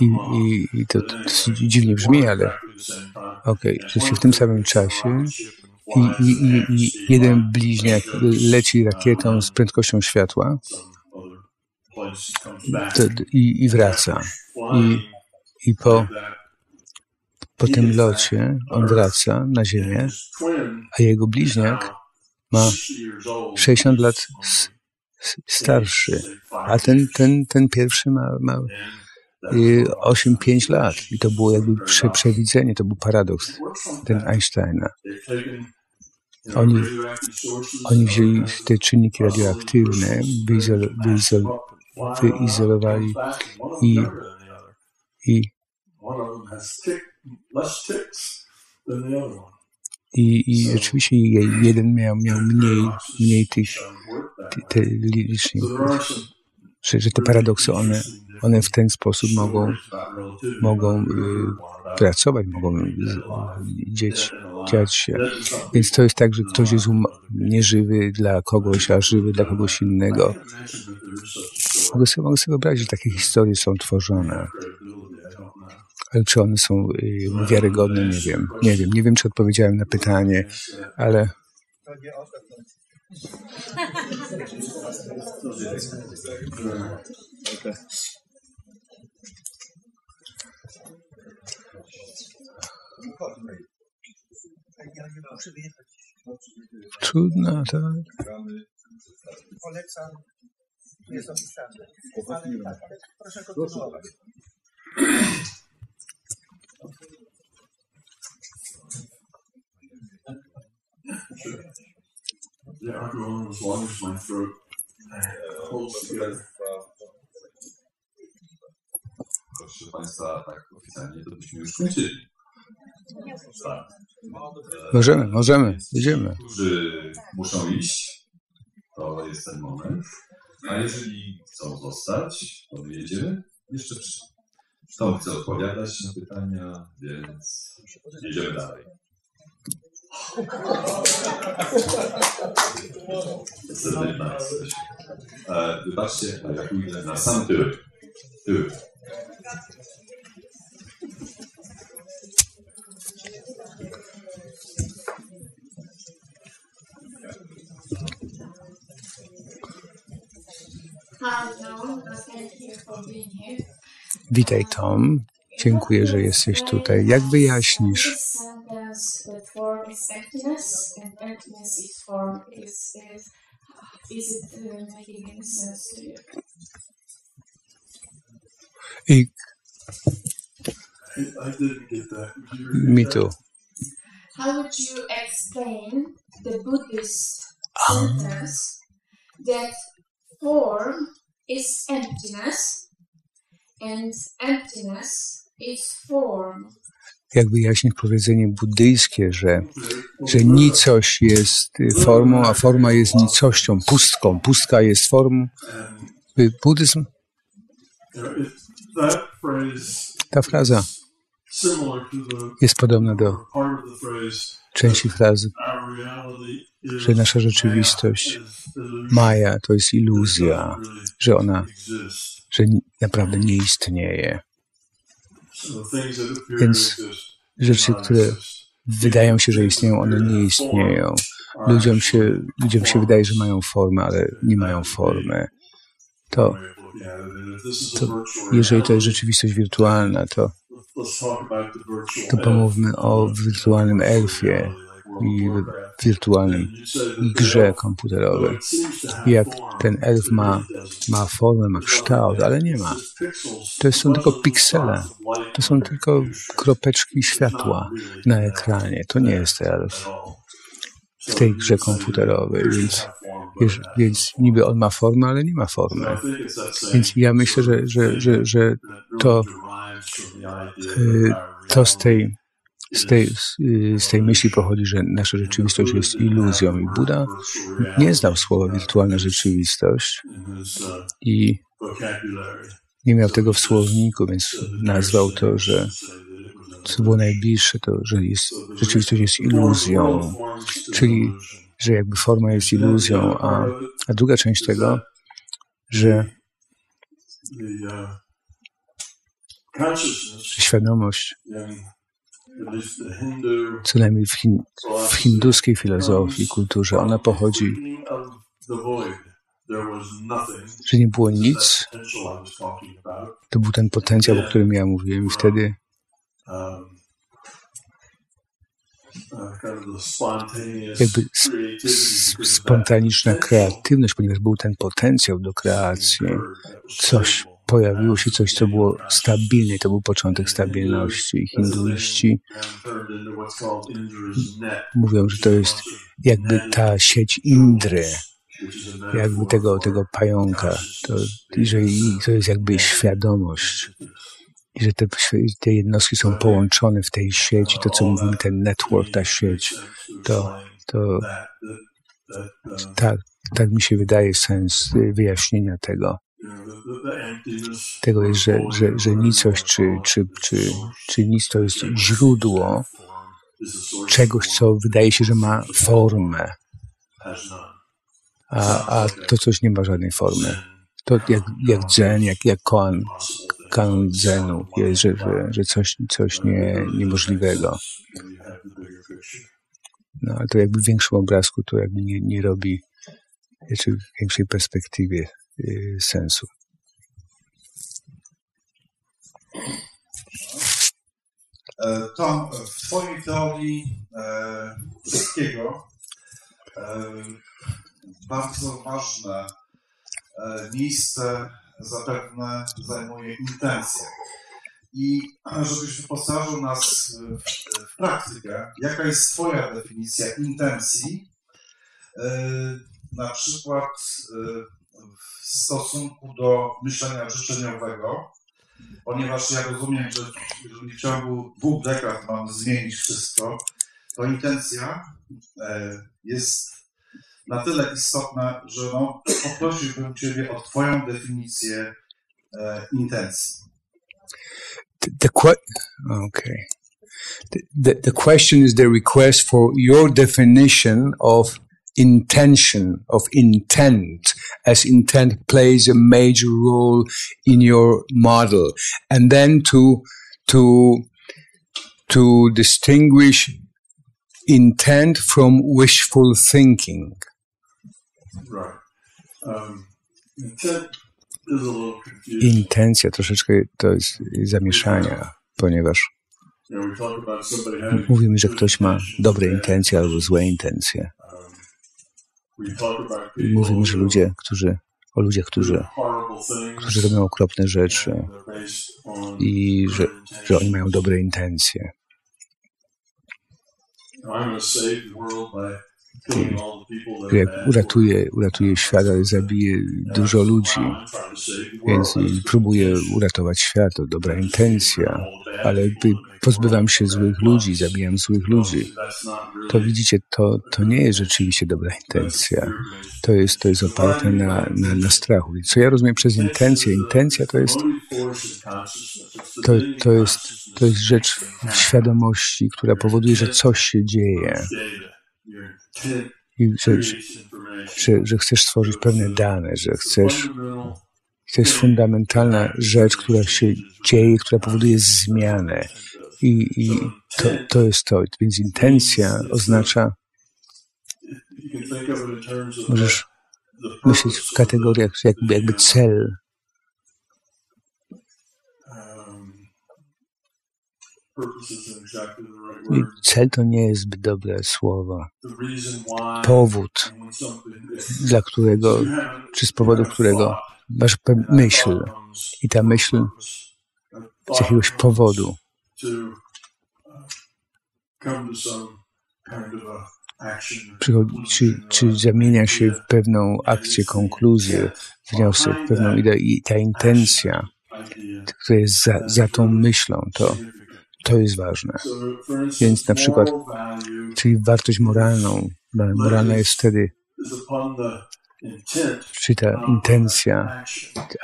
i, i, i to, to, dziwnie brzmi, ale okej, okay, że w tym samym czasie i, i, i jeden bliźniak leci rakietą z prędkością światła to, i, i wraca. I, i po, po tym locie on wraca na Ziemię, a jego bliźniak ma 60 lat starszy, a ten, ten, ten pierwszy ma, ma 8-5 lat. I to było jakby prze, przewidzenie, to był paradoks ten Einsteina. Oni, oni wzięli te czynniki radioaktywne, wyizol, wyizol, wyizolowali i, i i, I rzeczywiście jeden miał, miał mniej, mniej tych, te, liczników. Że, że te paradoksy, one, one w ten sposób mogą, mogą y, pracować, mogą dzieć, dziać się. Więc to jest tak, że ktoś jest um nieżywy dla kogoś, a żywy dla kogoś innego. Mogę sobie, mogę sobie wyobrazić, że takie historie są tworzone. Ale czy one są y, wiarygodne, nie wiem. Nie wiem, nie wiem, czy odpowiedziałem na pytanie, ale... Trudno, tak. Polecam. Jest opisane. Proszę kontynuować. Go on as long as my throat holds together. Proszę Państwa, tak oficjalnie to byśmy już skończyli. Tak. Możemy, możemy, idziemy. Którzy muszą iść, to jest ten moment. A jeżeli chcą zostać, to jedziemy. Jeszcze przy... Tom chce odpowiadać na pytania, więc jedziemy dalej. Serdecznie jesteś. E, Wybaczcie, ale jak ujdę na sam tył. Tył. Tom. Thank Witaj Tom. Dziękuję, że jesteś tutaj. Jak wyjaśnisz? I mi tu. How would you explain the Buddhist sentence that form is emptiness and emptiness is form? Jak wyjaśnić powiedzenie buddyjskie, że, że nicość jest formą, a forma jest nicością, pustką. Pustka jest formą. Y, Buddyzm, ta fraza jest podobna do części frazy, że nasza rzeczywistość, Maja, to jest iluzja, że ona. Że naprawdę nie istnieje. Więc Rzeczy, które wydają się, że istnieją, one nie istnieją. Ludziom się, ludziom się wydaje, że mają formę, ale nie mają formy. To, to jeżeli to jest rzeczywistość wirtualna, to, to pomówmy o wirtualnym elfie i wirtualnym grze komputerowej. Jak ten elf ma, ma formę, ma kształt, ale nie ma. To są tylko piksele. To są tylko kropeczki światła na ekranie. To nie jest elf w tej grze komputerowej, więc, wiesz, więc niby on ma formę, ale nie ma formy. Więc ja myślę, że, że, że, że to, y, to z tej, z tej, z, tej myśli pochodzi, że nasza rzeczywistość jest iluzją. I Buddha nie znał słowa wirtualna rzeczywistość i nie miał tego w słowniku, więc nazwał to, że co było najbliższe, to, że jest, rzeczywistość jest iluzją, czyli, że jakby forma jest iluzją, a, a druga część tego, że świadomość, co najmniej w, hin, w hinduskiej filozofii, kulturze, ona pochodzi, że nie było nic, to był ten potencjał, o którym ja mówiłem i wtedy jakby sp- sp- spontaniczna kreatywność, ponieważ był ten potencjał do kreacji, coś pojawiło się, coś, co było stabilne, to był początek stabilności. Hinduiści mówią, że to jest jakby ta sieć Indry, jakby tego, tego pająka, to, że to jest jakby świadomość. I że te, te jednostki są połączone w tej sieci, to co mówimy, ten network, ta sieć, to, to tak, tak mi się wydaje sens wyjaśnienia tego. Tego jest, że, że, że nicość czy, czy, czy, czy nic to jest źródło czegoś, co wydaje się, że ma formę, a, a to coś nie ma żadnej formy. To jak, jak dzen, jak, jak koan, kanon dzenu jest, że, że, że coś, coś nie, niemożliwego. No ale to jakby w większym obrazku to jakby nie, nie robi, czy w większej perspektywie sensu. Tom, w Twojej teorii e, wszystkiego e, bardzo ważne e, miejsce zapewne zajmuje intencja. I żebyś wyposażył nas w, w praktykę, jaka jest Twoja definicja intencji na przykład w stosunku do myślenia życzeniowego, ponieważ ja rozumiem, że jeżeli w ciągu dwóch dekad mam zmienić wszystko, to intencja jest na tyle istotna, że no, poprosiłbym Ciebie o Twoją definicję intencji. The, the okay. The, the, the question is the request for your definition of intention, of intent, as intent plays a major role in your model. And then to, to, to distinguish intent from wishful thinking. Right. Um, intent is a little confusing. Intencja troszeczkę to jest zamieszania, ponieważ You know, we talk about somebody having mówimy, że ktoś ma dobre intencje albo złe intencje. Mówimy, że ludzie, którzy, o ludziach, którzy, którzy robią okropne rzeczy i że, że oni mają dobre intencje. Uratuje, uratuje świat, ale zabije dużo ludzi, więc próbuje uratować świat, to dobra intencja, ale pozbywam się złych ludzi, zabijam złych ludzi. To widzicie, to, to nie jest rzeczywiście dobra intencja. To jest, to jest oparte na, na, na strachu. Więc co ja rozumiem przez intencję? Intencja to jest, to, to jest, to jest rzecz świadomości, która powoduje, że coś się dzieje. Że, że, że chcesz stworzyć pewne dane, że chcesz, to jest fundamentalna rzecz, która się dzieje, która powoduje zmianę. I, i to, to jest to. Więc intencja oznacza, możesz myśleć w kategoriach jakby, jakby cel. Cel to nie jest zbyt dobre słowo. Powód, dla którego, czy z powodu którego masz myśl i ta myśl z jakiegoś powodu czy, czy zamienia się w pewną akcję, konkluzję, wniosek, pewną ideę i ta intencja, która jest za, za tą myślą, to, to jest ważne. Więc na przykład, czyli wartość moralną, moralna jest wtedy, czy ta intencja,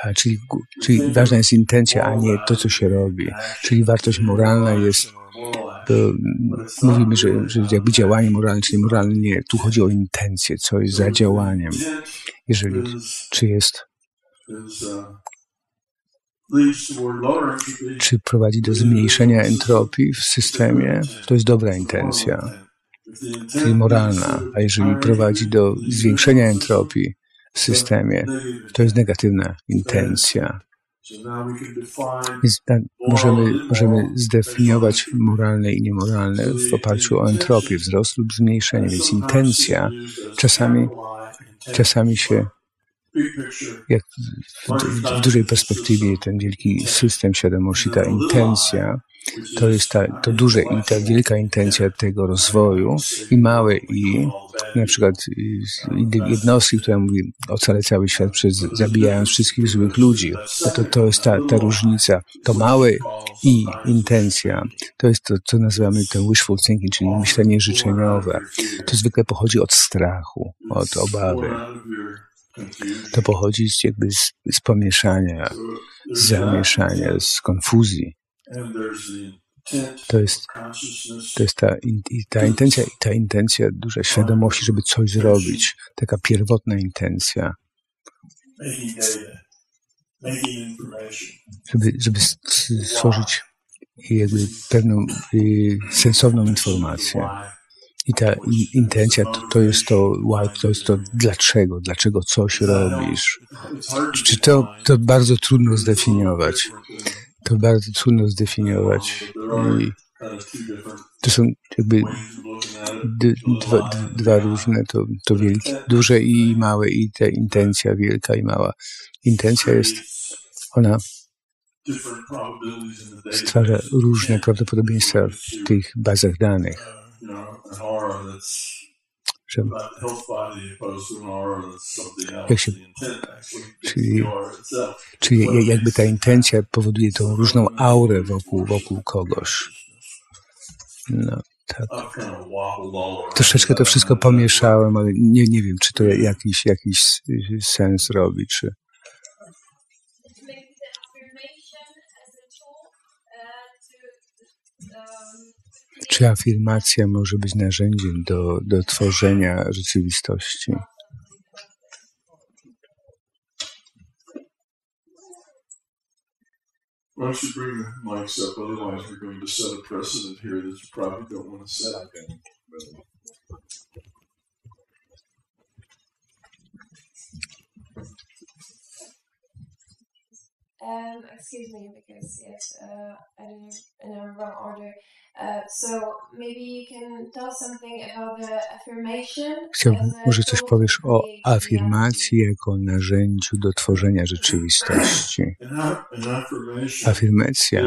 a czyli, czyli ważna jest intencja, a nie to, co się robi. Czyli wartość moralna jest, mówimy, że, że jakby działanie moralne, czyli moralne nie, tu chodzi o intencję, co jest za działaniem. Jeżeli, czy jest, czy prowadzi do zmniejszenia entropii w systemie, to jest dobra intencja, czyli moralna, a jeżeli prowadzi do zwiększenia entropii w systemie, to jest negatywna intencja. Tak, możemy, możemy zdefiniować moralne i niemoralne w oparciu o entropię, wzrost lub zmniejszenie, więc intencja czasami, czasami się jak w, dużej perspektywie ten wielki system świadomości, ta intencja, to jest ta, to duże i ta wielka intencja tego rozwoju i małe i na przykład jednostki, która mówi ocalę cały świat przez zabijając wszystkich złych ludzi. No to, to jest ta, ta różnica. To małe i intencja, to jest to, co nazywamy ten wishful thinking, czyli myślenie życzeniowe. To zwykle pochodzi od strachu, od obawy. To pochodzi z, jakby z, z pomieszania, z zamieszania, z konfuzji. To jest, to jest ta, ta intencja, ta intencja duża świadomości, żeby coś zrobić. Taka pierwotna intencja. Żeby, żeby stworzyć jakby pewną y, sensowną informację. I ta intencja to, to jest to, to jest to dlaczego, dlaczego coś robisz. Czy to, to bardzo trudno zdefiniować. To bardzo trudno zdefiniować. I to są jakby dwa, dwa różne, to, to wielkie, duże i małe i ta intencja wielka i mała. Intencja jest, ona stwarza różne prawdopodobieństwa w tych bazach danych jak się, czyli, czyli jakby ta intencja powoduje tą różną aurę wokół, wokół kogoś. No, tak. Troszeczkę to wszystko pomieszałem, ale nie, nie wiem, czy to jakiś, jakiś sens robi, czy... Czy afirmacja może być narzędziem do, do tworzenia rzeczywistości? Why don't you bring the mics up? Otherwise, we're going to set a precedent here that you probably don't want to set. Um, excuse me, because yes, uh, I did it in a wrong order. So maybe you can tell something about the affirmation. Chciałbym, może coś powiesz o afirmacji jako narzędziu do tworzenia rzeczywistości. Afirmacja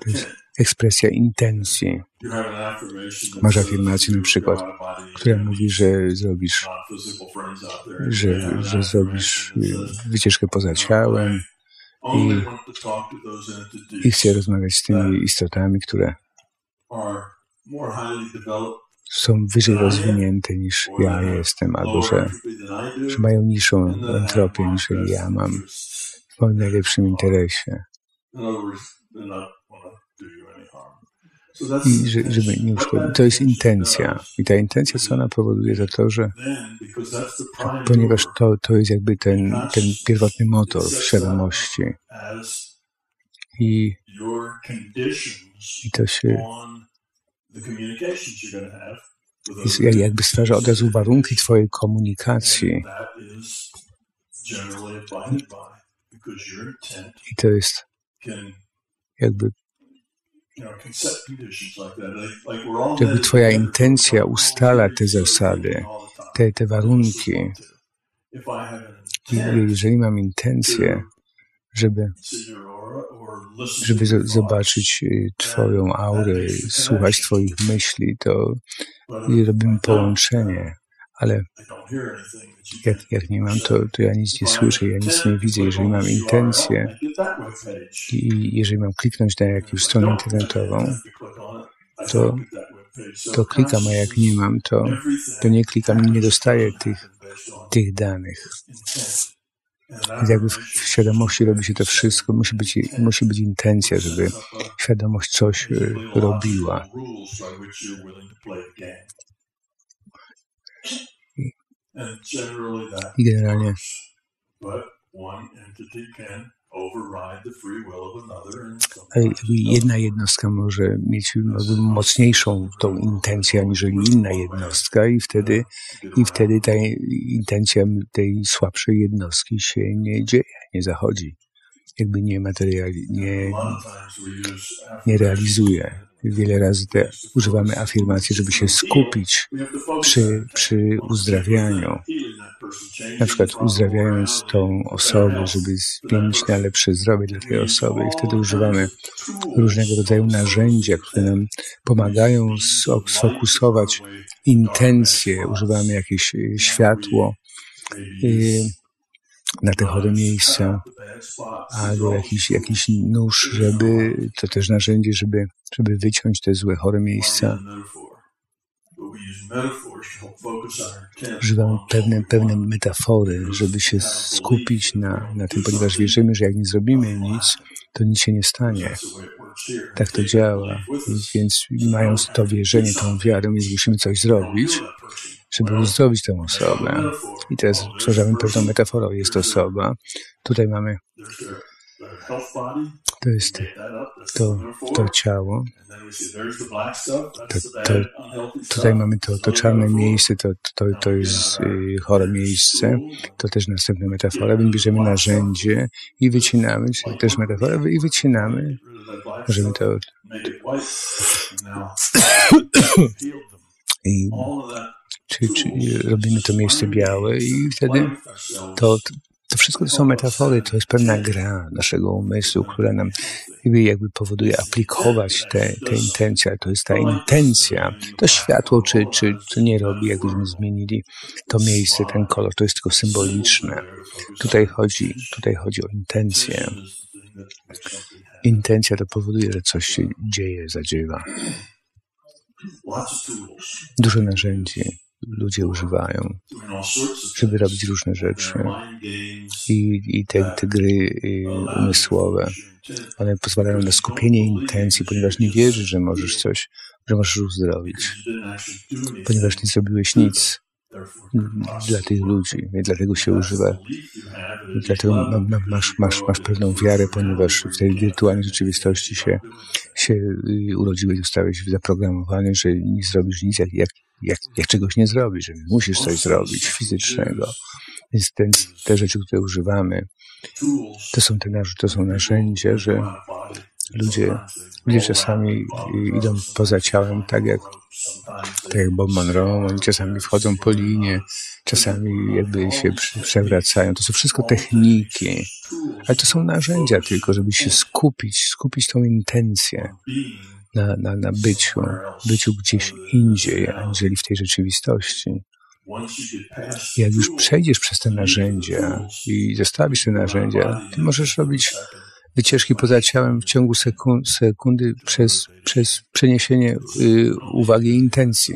to jest ekspresja intencji. Masz afirmację na przykład, która mówi, że zrobisz, że, że zrobisz wycieczkę poza ciałem i, i chcę rozmawiać z tymi istotami, które są wyżej rozwinięte niż ja jestem, albo że, że mają niższą entropię niż ja mam w moim najlepszym interesie. I żeby nie uszkodzić. To jest intencja. I ta intencja, co ona powoduje, to to, że ponieważ to, to jest jakby ten, ten pierwotny motor świadomości. I, i to się jest, jakby stwarza od razu warunki Twojej komunikacji. I to jest jakby jakby Twoja intencja ustala te zasady, te, te warunki. I jeżeli mam intencję, żeby, żeby zobaczyć y, Twoją aurę, słuchać Twoich myśli, to robimy połączenie, ale jak, jak nie mam, to, to ja nic nie słyszę, ja nic nie widzę. Jeżeli mam intencję i jeżeli mam kliknąć na jakąś stronę internetową, to, to klikam, a jak nie mam, to, to nie klikam i nie dostaję tych, tych danych. Więc jakby w świadomości robi się to wszystko, musi być, musi być intencja, żeby świadomość coś y, robiła. I generalnie jedna jednostka może mieć mocniejszą tą intencję aniżeli inna jednostka i wtedy, i wtedy ta intencja tej słabszej jednostki się nie dzieje, nie zachodzi. Jakby nie materiali, nie, nie realizuje wiele razy te, używamy afirmacji, żeby się skupić przy, przy uzdrawianiu. Na przykład uzdrawiając tą osobę, żeby zmienić na lepsze zdrowie dla tej osoby. I wtedy używamy różnego rodzaju narzędzia, które nam pomagają sfokusować intencje, używamy jakieś y, światło, na te chore miejsca, albo jakiś, jakiś nóż, żeby, to też narzędzie, żeby, żeby wyciąć te złe, chore miejsca. Używamy pewne, pewne metafory, żeby się skupić na, na tym, ponieważ wierzymy, że jak nie zrobimy nic, to nic się nie stanie. Tak to działa. Więc mając to wierzenie, tą wiarę, musimy coś zrobić, żeby uzdrowić tę osobę. I teraz tworzymy pewną metaforę. Jest osoba. Tutaj mamy to jest to, to ciało. To, to, tutaj mamy to, to czarne miejsce, to, to, to jest y, chore miejsce. To też następna metafora. Bierzemy narzędzie i wycinamy, czyli też metafora, i wycinamy. Możemy to. I czy, czy robimy to miejsce białe i wtedy to, To wszystko to są metafory, to jest pewna gra naszego umysłu, która nam jakby powoduje aplikować te, te intencje, to jest ta intencja. To światło, czy, czy, czy nie robi, jakbyśmy zmienili to miejsce, ten kolor, to jest tylko symboliczne. Tutaj chodzi, tutaj chodzi o intencję. Intencja to powoduje, że coś się dzieje, zadziewa. Dużo narzędzi ludzie używają, żeby robić różne rzeczy. I, i te, te gry y, umysłowe, one pozwalają na skupienie intencji, ponieważ nie wierzysz, że możesz coś, że możesz uzdrowić, ponieważ nie zrobiłeś nic dla tych ludzi, i dlatego się używa, dlatego masz, masz, masz pewną wiarę, ponieważ w tej wirtualnej rzeczywistości się, się urodziłeś, zostałeś zaprogramowany, że nie zrobisz nic, jak, jak, jak, jak czegoś nie zrobisz, że musisz coś zrobić fizycznego. Więc ten, te rzeczy, które używamy, to są, te, to są narzędzia, że ludzie, ludzie czasami idą poza ciałem tak jak, tak jak Bob Monroe, oni czasami wchodzą po linie, czasami jakby się przewracają. To są wszystko techniki, ale to są narzędzia tylko, żeby się skupić, skupić tą intencję na, na, na byciu, byciu gdzieś indziej, aniżeli w tej rzeczywistości. Jak już przejdziesz przez te narzędzia i zostawisz te narzędzia, ty możesz robić wycieczki poza ciałem w ciągu sekund, sekundy przez, przez przeniesienie y, uwagi i intencji.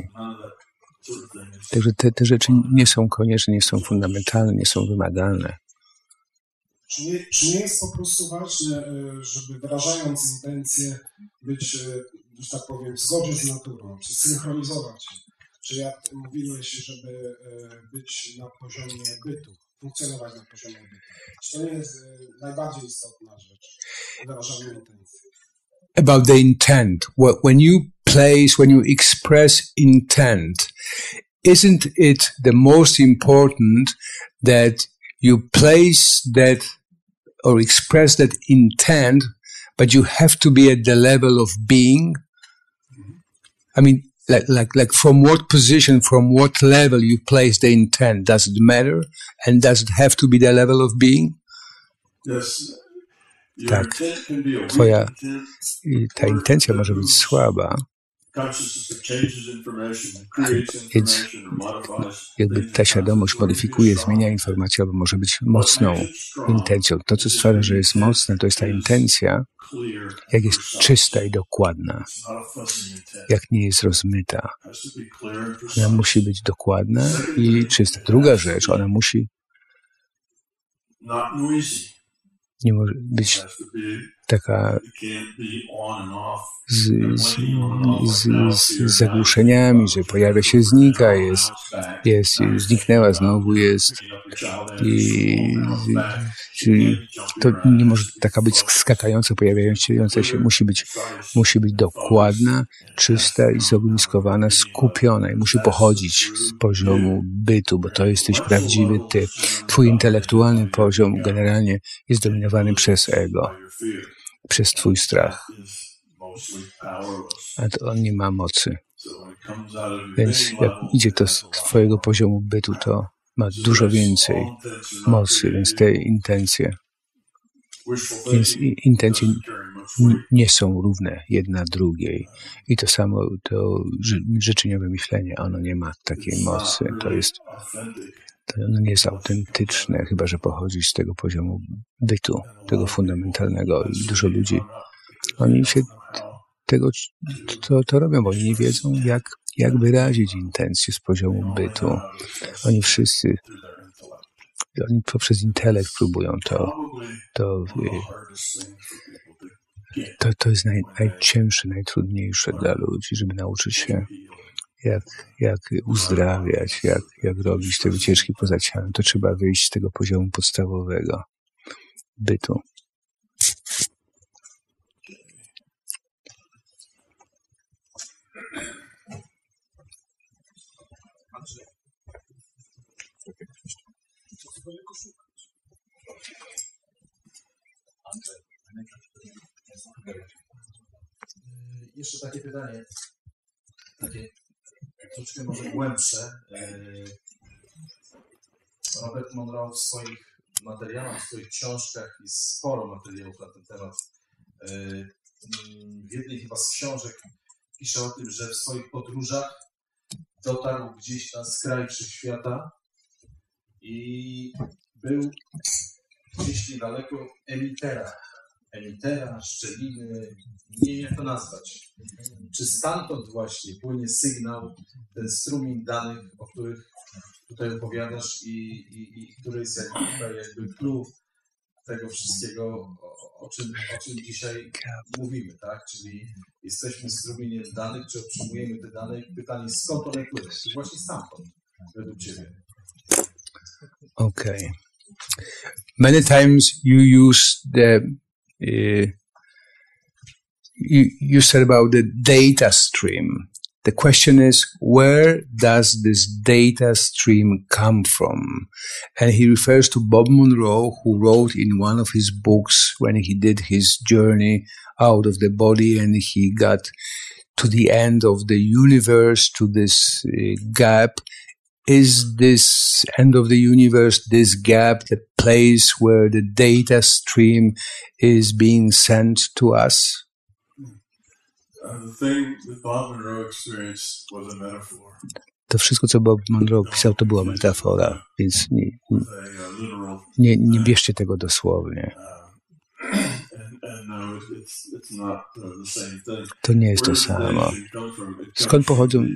Także te, te rzeczy nie są konieczne, nie są fundamentalne, nie są wymagalne. Czy nie, czy nie jest po prostu ważne, y, żeby wyrażając intencje być, y, że tak powiem, w zgodzie z naturą, czy synchronizować? Czy jak mówiłeś, żeby y, być na poziomie bytu? Funkcjonować na poziomie. To nie jest najbardziej istotna rzecz, wyrażanie intencji? About the intent. When you place, when you express intent, isn't it the most important that you place that or express that intent, but you have to be at the level of being? Mhm. I mean, like like like from what position from what level you place the intent? Does it matter? And does it have to be the level of being? Yes. Tak. twoja ta intencja może być słaba więc jakby ta świadomość modyfikuje, zmienia informację, albo może być mocną intencją. To, co sprawia, że jest mocne, to jest ta intencja, jak jest czysta i dokładna, jak nie jest rozmyta. Ona musi być dokładna i czysta. Druga rzecz, ona musi nie może być taka z, z, z, z zagłuszeniami, że pojawia się, znika, jest, jest, zniknęła, znowu jest. I, czyli to nie może taka być skakająca, pojawiająca się, musi być, musi być dokładna, czysta i zogniskowana, skupiona i musi pochodzić z poziomu bytu, bo to jesteś prawdziwy ty. Twój intelektualny poziom generalnie jest dominowany przez ego przez Twój strach. A to on nie ma mocy. Więc jak idzie to z Twojego poziomu bytu, to ma dużo więcej mocy, więc te intencje. Więc intencje nie są równe jedna drugiej. I to samo to życzeniowe myślenie, ono nie ma takiej mocy. To jest to nie jest autentyczne, chyba że pochodzi z tego poziomu bytu, tego fundamentalnego. I dużo ludzi, oni się tego to, to robią, bo oni nie wiedzą, jak, jak wyrazić intencje z poziomu bytu. Oni wszyscy, oni poprzez intelekt próbują to, to, to, to jest naj, najcięższe, najtrudniejsze dla ludzi, żeby nauczyć się jak, jak uzdrawiać, jak, jak robić te wycieczki poza ciałem, to trzeba wyjść z tego poziomu podstawowego bytu. Jeszcze takie pytanie. Takie troszkę może głębsze. E, Robert Monroe w swoich materiałach, w swoich książkach i sporo materiałów na ten temat. W jednej chyba z książek pisze o tym, że w swoich podróżach dotarł gdzieś na skraj wszechświata i był gdzieś niedaleko emitera. Emitera, szczeliny, nie wiem jak to nazwać. Czy stamtąd właśnie płynie sygnał, ten strumień danych, o których tutaj opowiadasz i, i, i który jest jakby jakby clue tego wszystkiego, o, czym, o czym dzisiaj mówimy, tak? Czyli jesteśmy strumieniem danych, czy otrzymujemy te dane pytanie, skąd one płyną? Czy właśnie stamtąd, według Ciebie? Okay. Many times you use the you, you said about the data stream. The question is, where does this data stream come from? And he refers to Bob Monroe, who wrote in one of his books when he did his journey out of the body and he got to the end of the universe, to this uh, gap. Is this end of the universe, this gap, the place where the data stream is being sent to us? To wszystko, co Bob Monroe pisał, to była metafora, więc nie, nie, nie bierzcie tego dosłownie. To nie jest to samo. Skąd pochodzą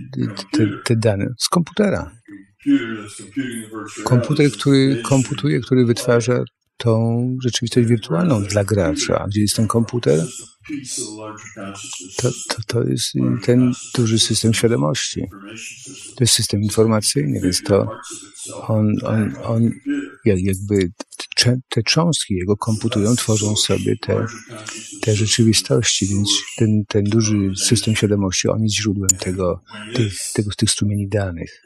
te, te dane? Z komputera. Komputer, który komputuje, który wytwarza tą rzeczywistość wirtualną dla gracza. Gdzie jest ten komputer? To, to, to jest ten duży system świadomości. To jest system informacyjny, więc to on, on, on jakby te cząstki jego komputują, tworzą sobie te, te rzeczywistości, więc ten, ten duży system świadomości, on jest źródłem tego, tych, tego, tych strumieni danych.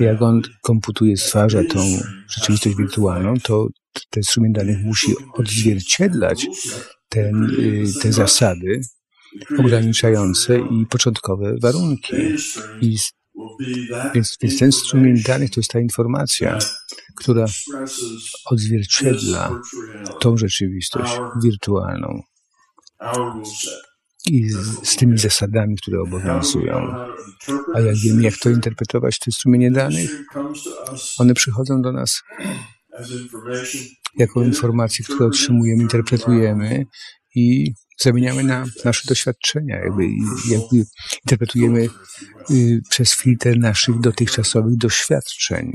Jak on komputuje, stwarza tą rzeczywistość wirtualną, to ten strumień danych musi odzwierciedlać ten, y, te zasady ograniczające i początkowe warunki. I więc, więc ten strumień danych to jest ta informacja, która odzwierciedla tą rzeczywistość wirtualną i z, z, tymi zasadami, które obowiązują. A jak wiemy, jak to interpretować, te strumienie danych, one przychodzą do nas jako informacje, które otrzymujemy, interpretujemy i zamieniamy na nasze doświadczenia, jakby, jakby interpretujemy y, przez filtr naszych dotychczasowych doświadczeń.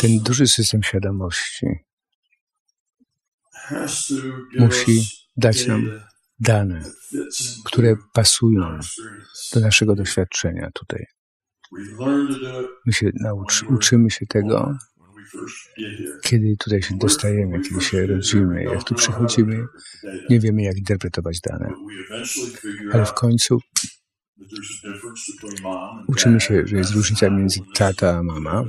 Ten duży system świadomości musi dać nam dane, które pasują do naszego doświadczenia tutaj. My się nauczy, uczymy się tego, kiedy tutaj się dostajemy, kiedy się rodzimy, jak tu przychodzimy, nie wiemy, jak interpretować dane. Ale w końcu uczymy się, że jest różnica między tata a mama,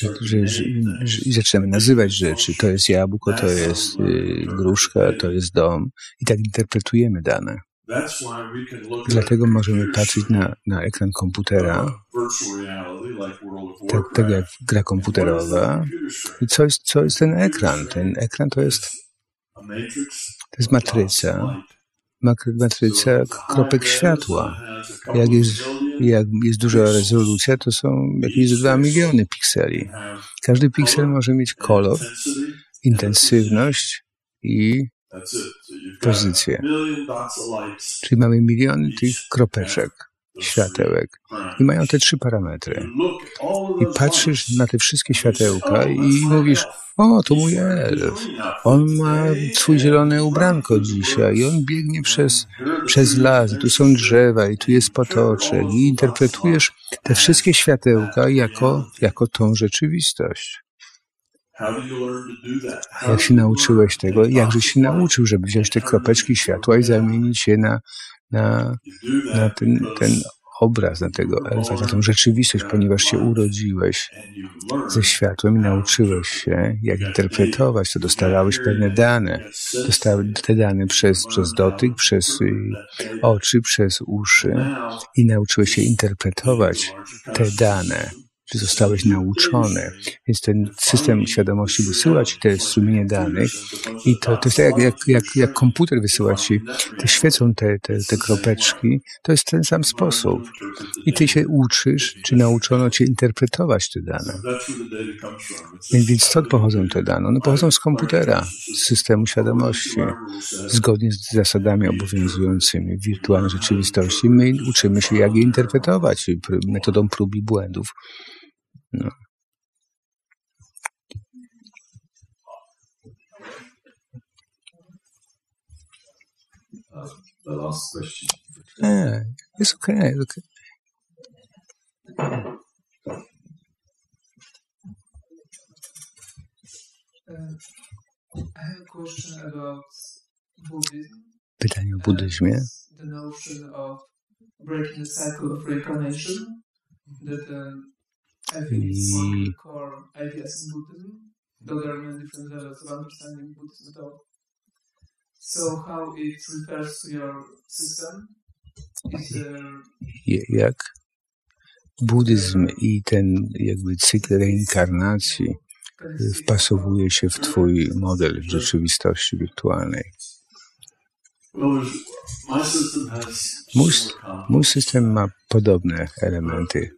że, że, że, że, zaczynamy nazywać rzeczy. To jest jabłko, to jest y, gruszka, to jest dom. I tak interpretujemy dane. Dlatego możemy patrzeć na, na ekran komputera, tak, tak jak gra komputerowa. I co jest, co jest ten ekran? Ten ekran to jest, to jest matryca, matryca kropek światła. Jak jest, jak jest duża rezolucja, to są jakieś 2 miliony pikseli. Każdy piksel może mieć kolor, intensywność i pozycję. Czyli mamy miliony tych kropeczek, światełek. I mają te trzy parametry. I patrzysz na te wszystkie światełka i mówisz, o, to mój elf. On ma swój zielone ubranko dzisiaj i on biegnie przez, przez las, tu są drzewa, i tu jest potoczek. I interpretujesz te wszystkie światełka jako, jako tą rzeczywistość. Jak się nauczyłeś tego? Jakżeś się nauczył, żeby wziąć te kropeczki światła i zamienić je na, na, na ten, ten obraz, na tego na tą rzeczywistość, ponieważ się urodziłeś ze światłem i nauczyłeś się, jak interpretować, to dostawałeś pewne dane. Dostałeś te dane przez, przez dotyk, przez oczy, przez uszy i nauczyłeś się interpretować te dane czy zostałeś nauczony. Więc ten system świadomości wysyła ci te strumienie danych i to, to jest tak jak, jak, jak, jak komputer wysyła ci, te świecą te, te, te kropeczki, to jest ten sam sposób. I ty się uczysz, czy nauczono cię interpretować te dane. Więc, stąd pochodzą te dane? One pochodzą z komputera, z systemu świadomości, zgodnie z zasadami obowiązującymi w wirtualnej rzeczywistości. My uczymy się, jak je interpretować metodą prób i błędów. No. The last question. Yeah, it's okay. It's okay. Uh, I have a question about Buddhism. Pytanie o buddyzmie. The notion of breaking the cycle of reincarnation. That um, I think it's one of the core ideas in Buddhism, though there are many different levels of understanding Buddhism at all. So how it refers to your system? Is there... Jak buddyzm i ten jakby cykl reinkarnacji wpasowuje się w twój model rzeczywistości wirtualnej? Mój, mój system ma podobne elementy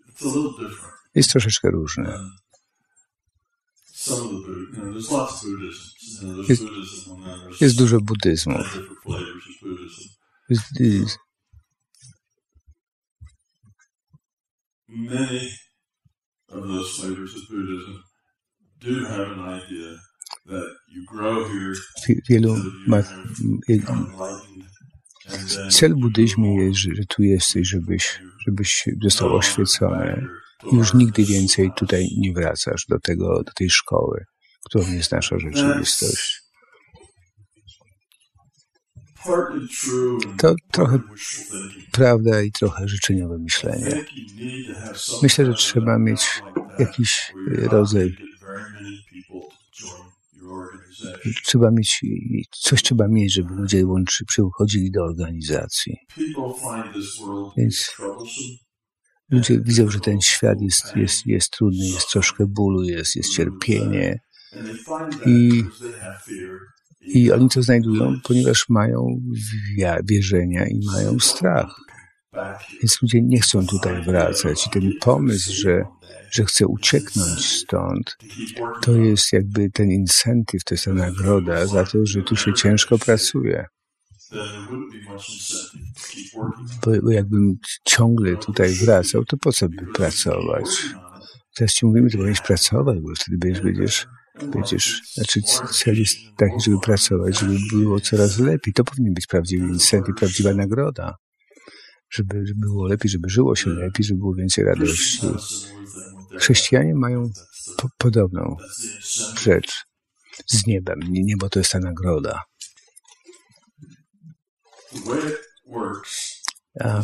jest troszeczkę różny. Jest, jest dużo. Jest, jest. Here, wielu ma, Cel buddyzmu jest, że tu jesteś, żebyś, żebyś został oświecony już nigdy więcej tutaj nie wracasz do, tego, do tej szkoły, którą jest nasza rzeczywistość. To trochę prawda i trochę życzeniowe myślenie. Myślę, że trzeba mieć jakiś rodzaj trzeba mieć, coś trzeba mieć, żeby ludzie łączy, przychodzili do organizacji. Więc ludzie widzą, że ten świat jest, jest, jest trudny, jest troszkę bólu, jest, jest cierpienie. I, I oni to znajdują, ponieważ mają wierzenia i mają strach. Więc ludzie nie chcą tutaj wracać. I ten pomysł, że że chce ucieknąć stąd, to jest jakby ten incentyw, to jest ta nagroda za to, że tu się ciężko pracuje. Bo, jakbym ciągle tutaj wracał, to po co by pracować? Teraz ci mówimy, że powinieneś pracować, bo wtedy będziesz, będziesz, będziesz, znaczy cel jest taki, żeby pracować, żeby było coraz lepiej. To powinien być prawdziwy incentyw, prawdziwa nagroda. Żeby, żeby było lepiej, żeby żyło się lepiej, żeby było więcej radości. Chrześcijanie mają po podobną rzecz z niebem. Niebo to jest ta nagroda. A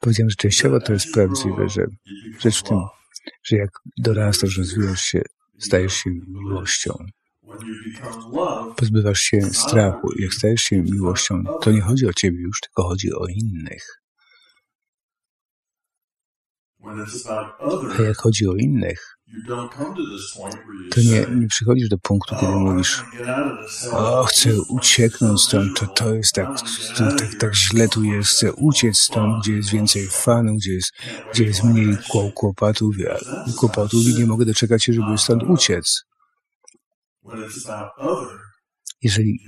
powiedziałem, że częściowo to jest prawdziwe, że rzecz w tym, że jak dorastasz, rozwijasz się, stajesz się miłością. Pozbywasz się strachu. Jak stajesz się miłością, to nie chodzi o ciebie już, tylko chodzi o innych. A jak chodzi o innych, to nie, nie przychodzisz do punktu, kiedy mówisz, o, chcę ucieknąć stąd, to, to jest tak, to, tak, tak źle tu jest, chcę uciec stąd, gdzie jest więcej fanów, gdzie jest, gdzie jest mniej kłopotów, kłopotów i nie mogę doczekać się, żeby stąd uciec. Jeżeli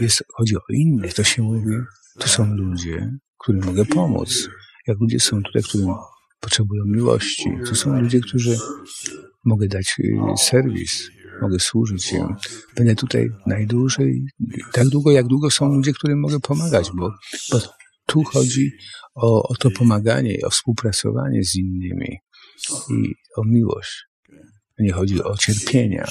jest, chodzi o innych, to się mówi, to są ludzie, którym mogę pomóc. Jak ludzie są tutaj, którym potrzebują miłości. To są ludzie, którzy mogę dać y, serwis, mogę służyć im. Będę tutaj najdłużej, tak długo, jak długo są ludzie, którym mogę pomagać, bo, bo tu chodzi o, o to pomaganie, o współpracowanie z innymi i o miłość. Nie chodzi o cierpienia.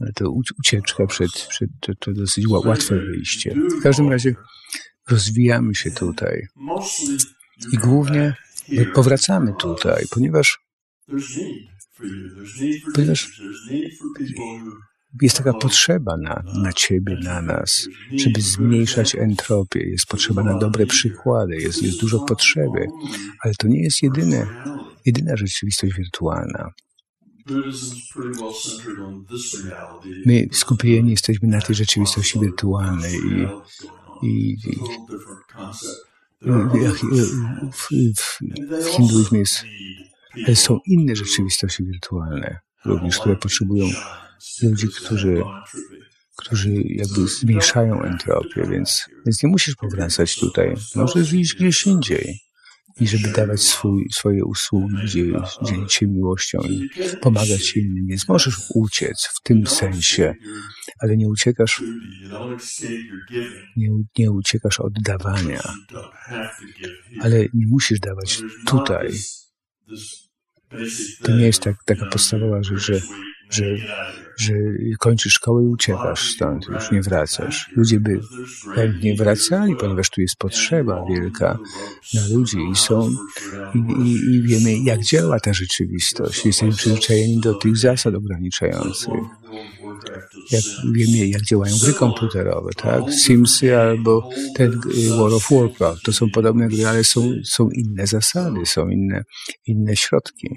Ale to ucieczka przed, przed to, to dosyć łatwe wyjście. W każdym razie rozwijamy się tutaj. I głównie powracamy tutaj, ponieważ, ponieważ jest taka potrzeba na, na ciebie, na nas, żeby zmniejszać entropię. Jest potrzeba na dobre przykłady, jest, jest dużo potrzeby, ale to nie jest jedyne, jedyna rzeczywistość wirtualna. My skupieni jesteśmy na tej rzeczywistości wirtualnej i, i, i w, hinduizmie jest, są inne rzeczywistości wirtualne również, które potrzebują ludzi, którzy, którzy jakby zmniejszają entropię, więc, więc nie musisz powracać tutaj. Możesz iść gdzieś indziej i żeby dawać swój, swoje usługi, dzielić się miłością i pomagać innym. Więc możesz uciec w tym sensie, ale nie uciekasz, nie, nie uciekasz od dawania, ale nie musisz dawać tutaj. To nie jest tak, taka podstawowa rzecz, że, że że kończysz szkołę i uciekasz stąd, już nie wracasz. Ludzie by chętnie wracali, ponieważ tu jest potrzeba wielka na ludzi i są, i, i, i wiemy, jak działa ta rzeczywistość. Jesteśmy przyzwyczajeni do tych zasad ograniczających. Jak wiemy, jak działają gry komputerowe, tak? Simsy albo ten y, World of Warcraft. To są podobne gry, ale są, są inne zasady, są inne, inne środki.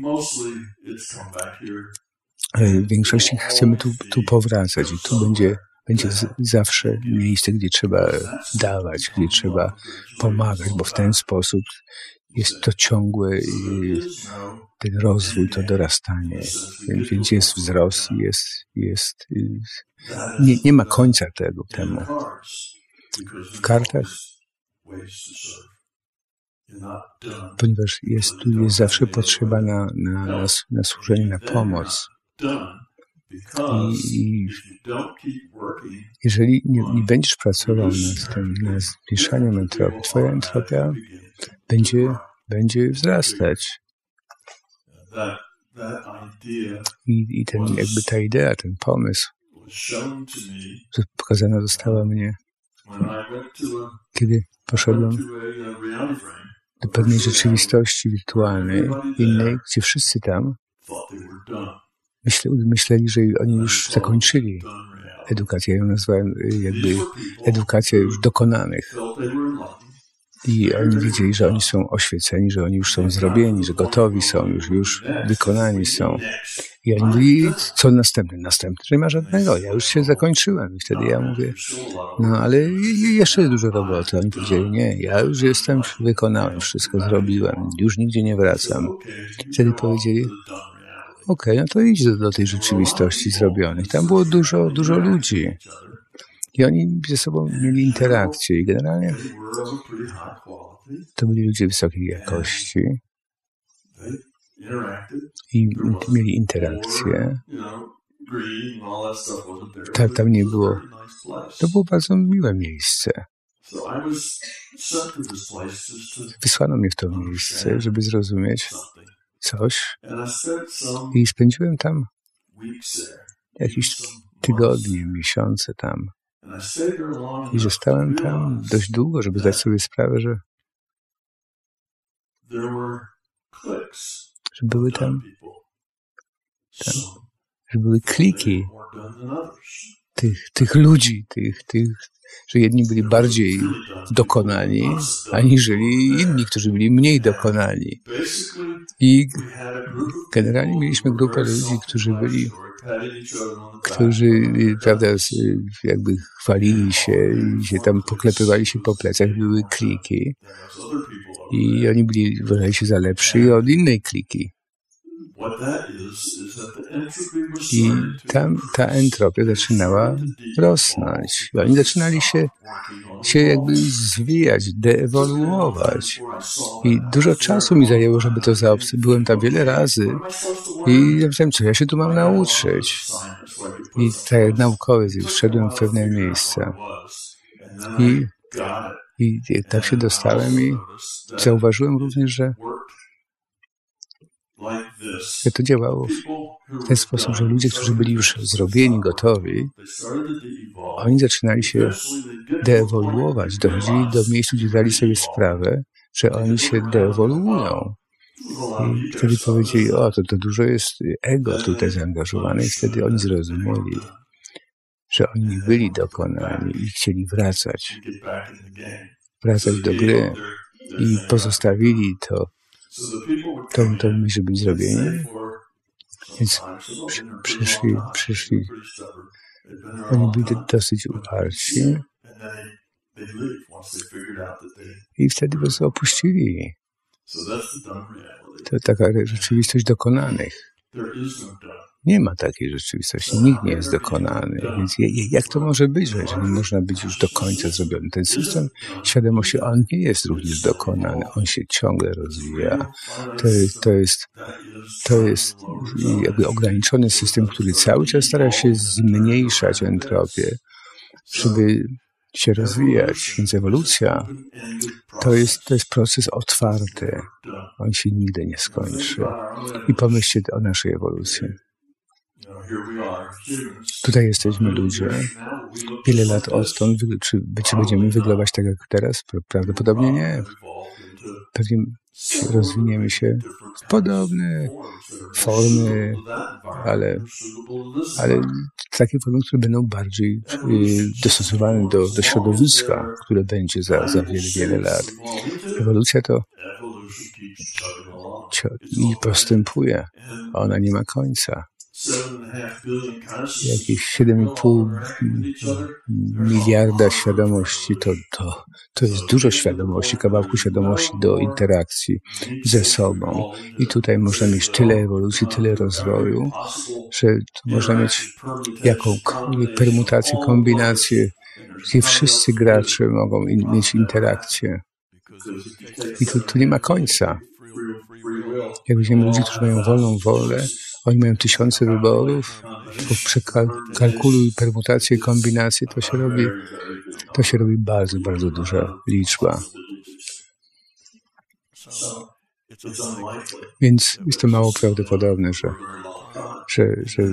W większości chcemy tu, tu powracać i tu będzie, będzie zawsze miejsce, gdzie trzeba dawać, gdzie trzeba pomagać, bo w ten sposób jest to ciągłe ten rozwój, to dorastanie. Więc jest wzrost, jest, jest, nie, nie ma końca tego temu. W kartach ponieważ jest, tu jest zawsze potrzeba na, na, na, na służenie, na pomoc. I, jeżeli nie, nie, będziesz pracował nad tym, nad zmniejszaniem entropii, twoja entropia będzie, będzie wzrastać. I, I ten, jakby ta idea, ten pomysł pokazana została mnie, kiedy poszedłem do pewnej rzeczywistości wirtualnej, innej, gdzie wszyscy tam myśle, myśleli, że oni już zakończyli edukację. Ja ją nazwałem y, jakby edukację już dokonanych. I oni widzieli, że oni są oświeceni, że oni już są zrobieni, że gotowi są, już, już wykonani są. I oni mówili, co następny? Następny, nie ma żadnego. Ja już się zakończyłem. I wtedy ja mówię, no ale jeszcze jest dużo roboty. Oni powiedzieli, nie, ja już jestem, wykonałem wszystko, zrobiłem, już nigdzie nie wracam. Wtedy powiedzieli, Okej, okay, no to idź do, do tej rzeczywistości zrobionych. Tam było dużo, dużo ludzi. I oni ze sobą mieli interakcje i generalnie to byli ludzie wysokiej jakości i mieli interakcje. Tam, tam nie było. To było bardzo miłe miejsce. Wysłano mnie w to miejsce, żeby zrozumieć, coś i spędziłem tam jakieś tygodnie, miesiące tam. I zostałem tam dość długo, żeby zdać sobie sprawę, że, że były tam, tam że były kliki tych, tych ludzi, tych, tych, że jedni byli bardziej dokonani, aniżeli inni, którzy byli mniej dokonani. I generalnie mieliśmy grupę ludzi, którzy byli, którzy, prawda, jakby chwalili się się tam poklepywali się po plecach, były kliki. I oni byli, uważali się za lepsi od innej kliki. I tam ta entropia zaczynała rosnąć. I oni zaczynali się, się jakby zwijać, deewoluować. I dużo czasu mi zajęło, żeby to zaobserwować. Byłem tam wiele razy i ja myślałem, co ja się tu mam nauczyć. I tak jak naukowiec, wszedłem w pewne miejsca. I, i tam się dostałem i zauważyłem również, że to działało w ten sposób, że ludzie, którzy byli już zrobieni, gotowi, oni zaczynali się deewoluować, dochodzili do miejsca, gdzie dali sobie sprawę, że oni się deewoluują. I wtedy powiedzieli, o, to, to dużo jest ego tutaj zaangażowane i wtedy oni zrozumieli, że oni byli dokonani i chcieli wracać, wracać do gry i pozostawili to, to, to żeby być zrobieni. Więc przy, przyszli, przyszli, oni byli dosyć uparci. i wtedy prostu opuścili. To taka rzeczywistość dokonanych. Nie ma takiej rzeczywistości. Nikt nie jest dokonany. Więc jak to może być, że nie można być już do końca zrobiony? Ten system świadomości, on nie jest również dokonany. On się ciągle rozwija. To jest, to jest, to jest jakby ograniczony system, który cały czas stara się zmniejszać entropię, żeby się rozwijać. Więc ewolucja to jest, to jest proces otwarty. On się nigdy nie skończy. I pomyślcie o naszej ewolucji. Tutaj jesteśmy ludzie. Wiele lat odtąd, czy, czy będziemy wyglądać tak jak teraz? Prawdopodobnie nie. Pewnie rozwiniemy się w podobne formy, ale, ale takie formy, które będą bardziej y, dostosowane do, do środowiska, które będzie za, za wiele, wiele lat. Ewolucja to i postępuje, a ona nie ma końca jakieś 7,5 miliarda świadomości, to, to, to jest dużo świadomości, kawałku świadomości do interakcji ze sobą. I tutaj można mieć tyle ewolucji, tyle rozwoju, że można mieć jaką permutację, kombinację, gdzie wszyscy gracze mogą in, mieć interakcję. I tu, tu nie ma końca. Jak widzimy ludzi, którzy mają wolną wolę, oni mają tysiące wyborów, przekalkuluj permutacje, kombinacje, to się robi, to się robi bardzo, bardzo duża liczba. Więc jest to mało prawdopodobne, że, że, że,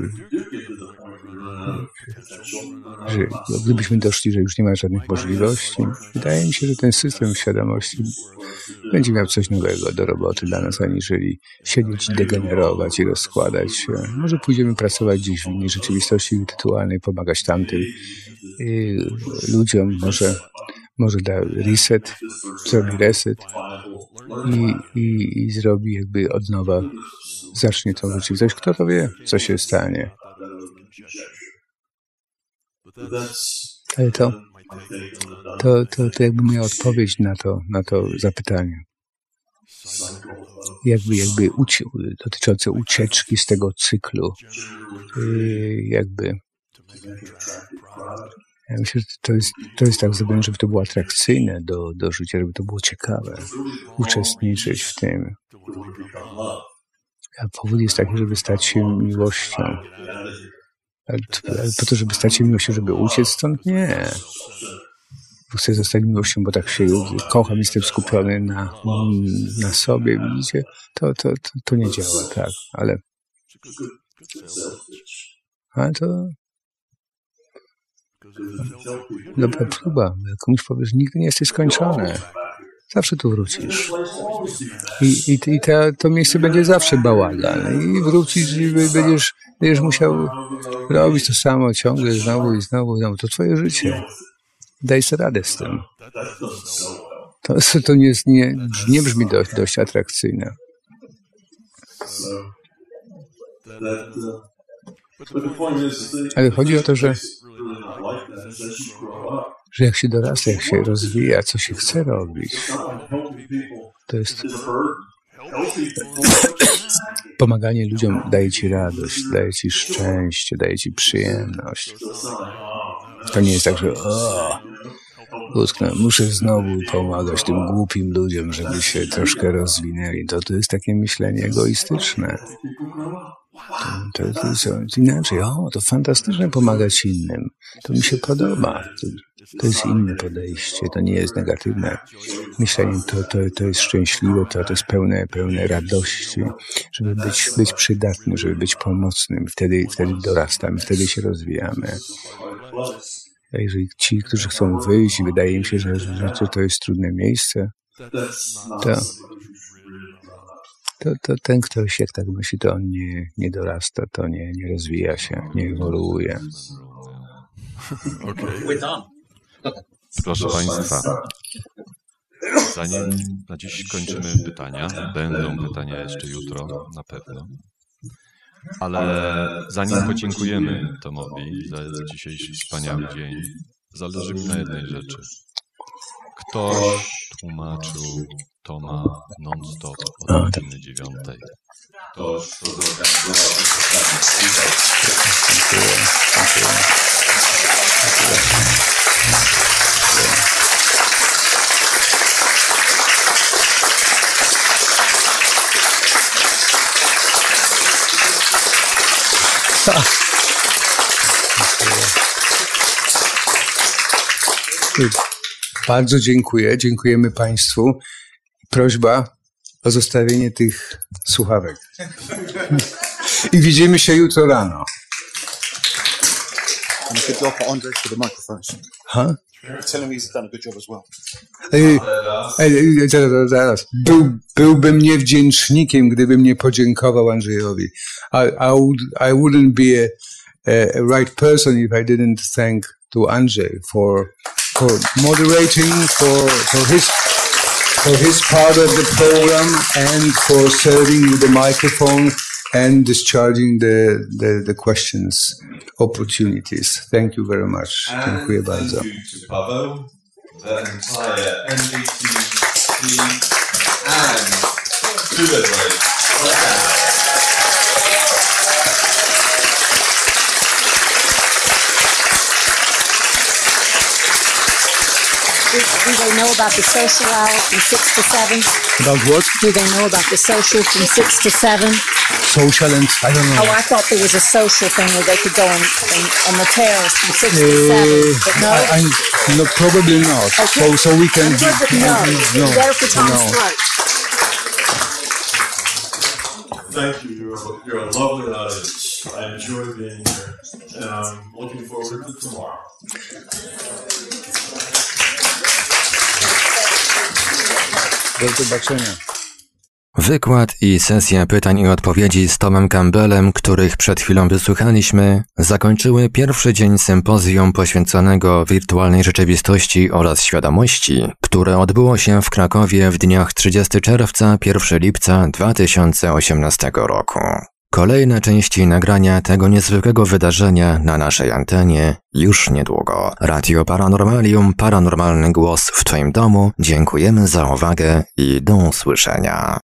że gdybyśmy doszli, że już nie ma żadnych możliwości, wydaje mi się, że ten system świadomości będzie miał coś nowego do roboty dla nas, aniżeli siedzieć, degenerować i rozkładać się. Może pójdziemy pracować gdzieś w innej rzeczywistości wirtualnej, pomagać tamtym ludziom, może, może da reset, zrobi reset i, i, i zrobi jakby od nowa, zacznie tą rzeczywistość. Kto to wie, co się stanie? Ale to to, to, to jakby moja odpowiedź na to, na to zapytanie. Jakby, jakby ucie, dotyczące ucieczki z tego cyklu. Y, jakby. Ja myślę, że to jest, to jest tak zrobione, żeby to było atrakcyjne do, do życia, żeby to było ciekawe, uczestniczyć w tym. A powód jest taki, żeby stać się miłością. Po to, żeby stać się miłością, żeby uciec stąd? Nie chcę zostać miłością, bo tak się kocham, jestem skupiony na, na sobie, widzicie? To, to, to, to nie działa, tak, ale ale to dobra próba. Komuś powiesz, nigdy nie jesteś skończony. Zawsze tu wrócisz. I, i, i to miejsce będzie zawsze bałagan. I wrócisz i będziesz, będziesz musiał robić to samo ciągle, znowu i znowu, znowu. To twoje życie. Daj sobie radę z tym. To, to nie, nie, nie brzmi dość, dość atrakcyjne. Ale chodzi o to, że, że jak się dorasta, jak się rozwija, co się chce robić, to jest pomaganie ludziom daje ci radość, daje ci szczęście, daje ci przyjemność. To nie jest tak, że o, utknę, muszę znowu pomagać tym głupim ludziom, żeby się troszkę rozwinęli. To to jest takie myślenie egoistyczne. To, to, to inaczej, o, to fantastyczne pomagać innym. To mi się podoba. To, to jest inne podejście, to nie jest negatywne myślenie, to, to, to jest szczęśliwe, to, to jest pełne, pełne radości, żeby być, być przydatnym, żeby być pomocnym. Wtedy, wtedy dorastamy, wtedy się rozwijamy. A jeżeli ci, którzy chcą wyjść wydaje im się, że, że to jest trudne miejsce, to, to, to ten ktoś, jak tak myśli, to on nie, nie dorasta, to nie, nie rozwija się, nie ewoluuje. Okay. Proszę Państwa, zanim na dziś kończymy pytania, będą pytania jeszcze jutro, na pewno. Ale zanim podziękujemy Tomowi za dzisiejszy wspaniały dzień, zależy mi na jednej rzeczy. Ktoś tłumaczył Toma non-stop od godziny dziewiątej. Zorganizował to. Dziękuję. Dziękuję. Bardzo dziękuję. Dziękujemy Państwu. Prośba o zostawienie tych słuchawek. I widzimy się jutro rano. A the. Huh? Tell him he's done a zaraz, zaraz. Był, byłbym niewdzięcznikiem, gdybym nie podziękował Andrzejowi. I, I, would, I wouldn't be a, a, right person if I didn't thank to Andrzej for, for moderating, for, for his for his part of the program and for serving with the microphone and discharging the, the, the questions opportunities. Thank you very much. And. Thank you to Paweł, the entire NBT team, and to the Do, do they know about the social hour from 6 to 7? About what? Do they know about the social from 6 to 7? Social and I don't know. Oh, I thought there was a social thing where they could go on, on, on the terrace from 6 to 7. Uh, But no? I, I, no, probably not. Okay. So, so we can. I'm good with no. no, Better for Tom no. Smart. Thank you. You're a, you're a lovely audience. I enjoy being here, and I'm looking forward to tomorrow. Do zobaczenia. Wykład i sesja pytań i odpowiedzi z Tomem Campbellem, których przed chwilą wysłuchaliśmy, zakończyły pierwszy dzień sympozjum poświęconego wirtualnej rzeczywistości oraz świadomości, które odbyło się w Krakowie w dniach 30 czerwca 1 lipca 2018 roku. Kolejne części nagrania tego niezwykłego wydarzenia na naszej antenie już niedługo. Radio Paranormalium, paranormalny głos w Twoim domu. Dziękujemy za uwagę i do usłyszenia.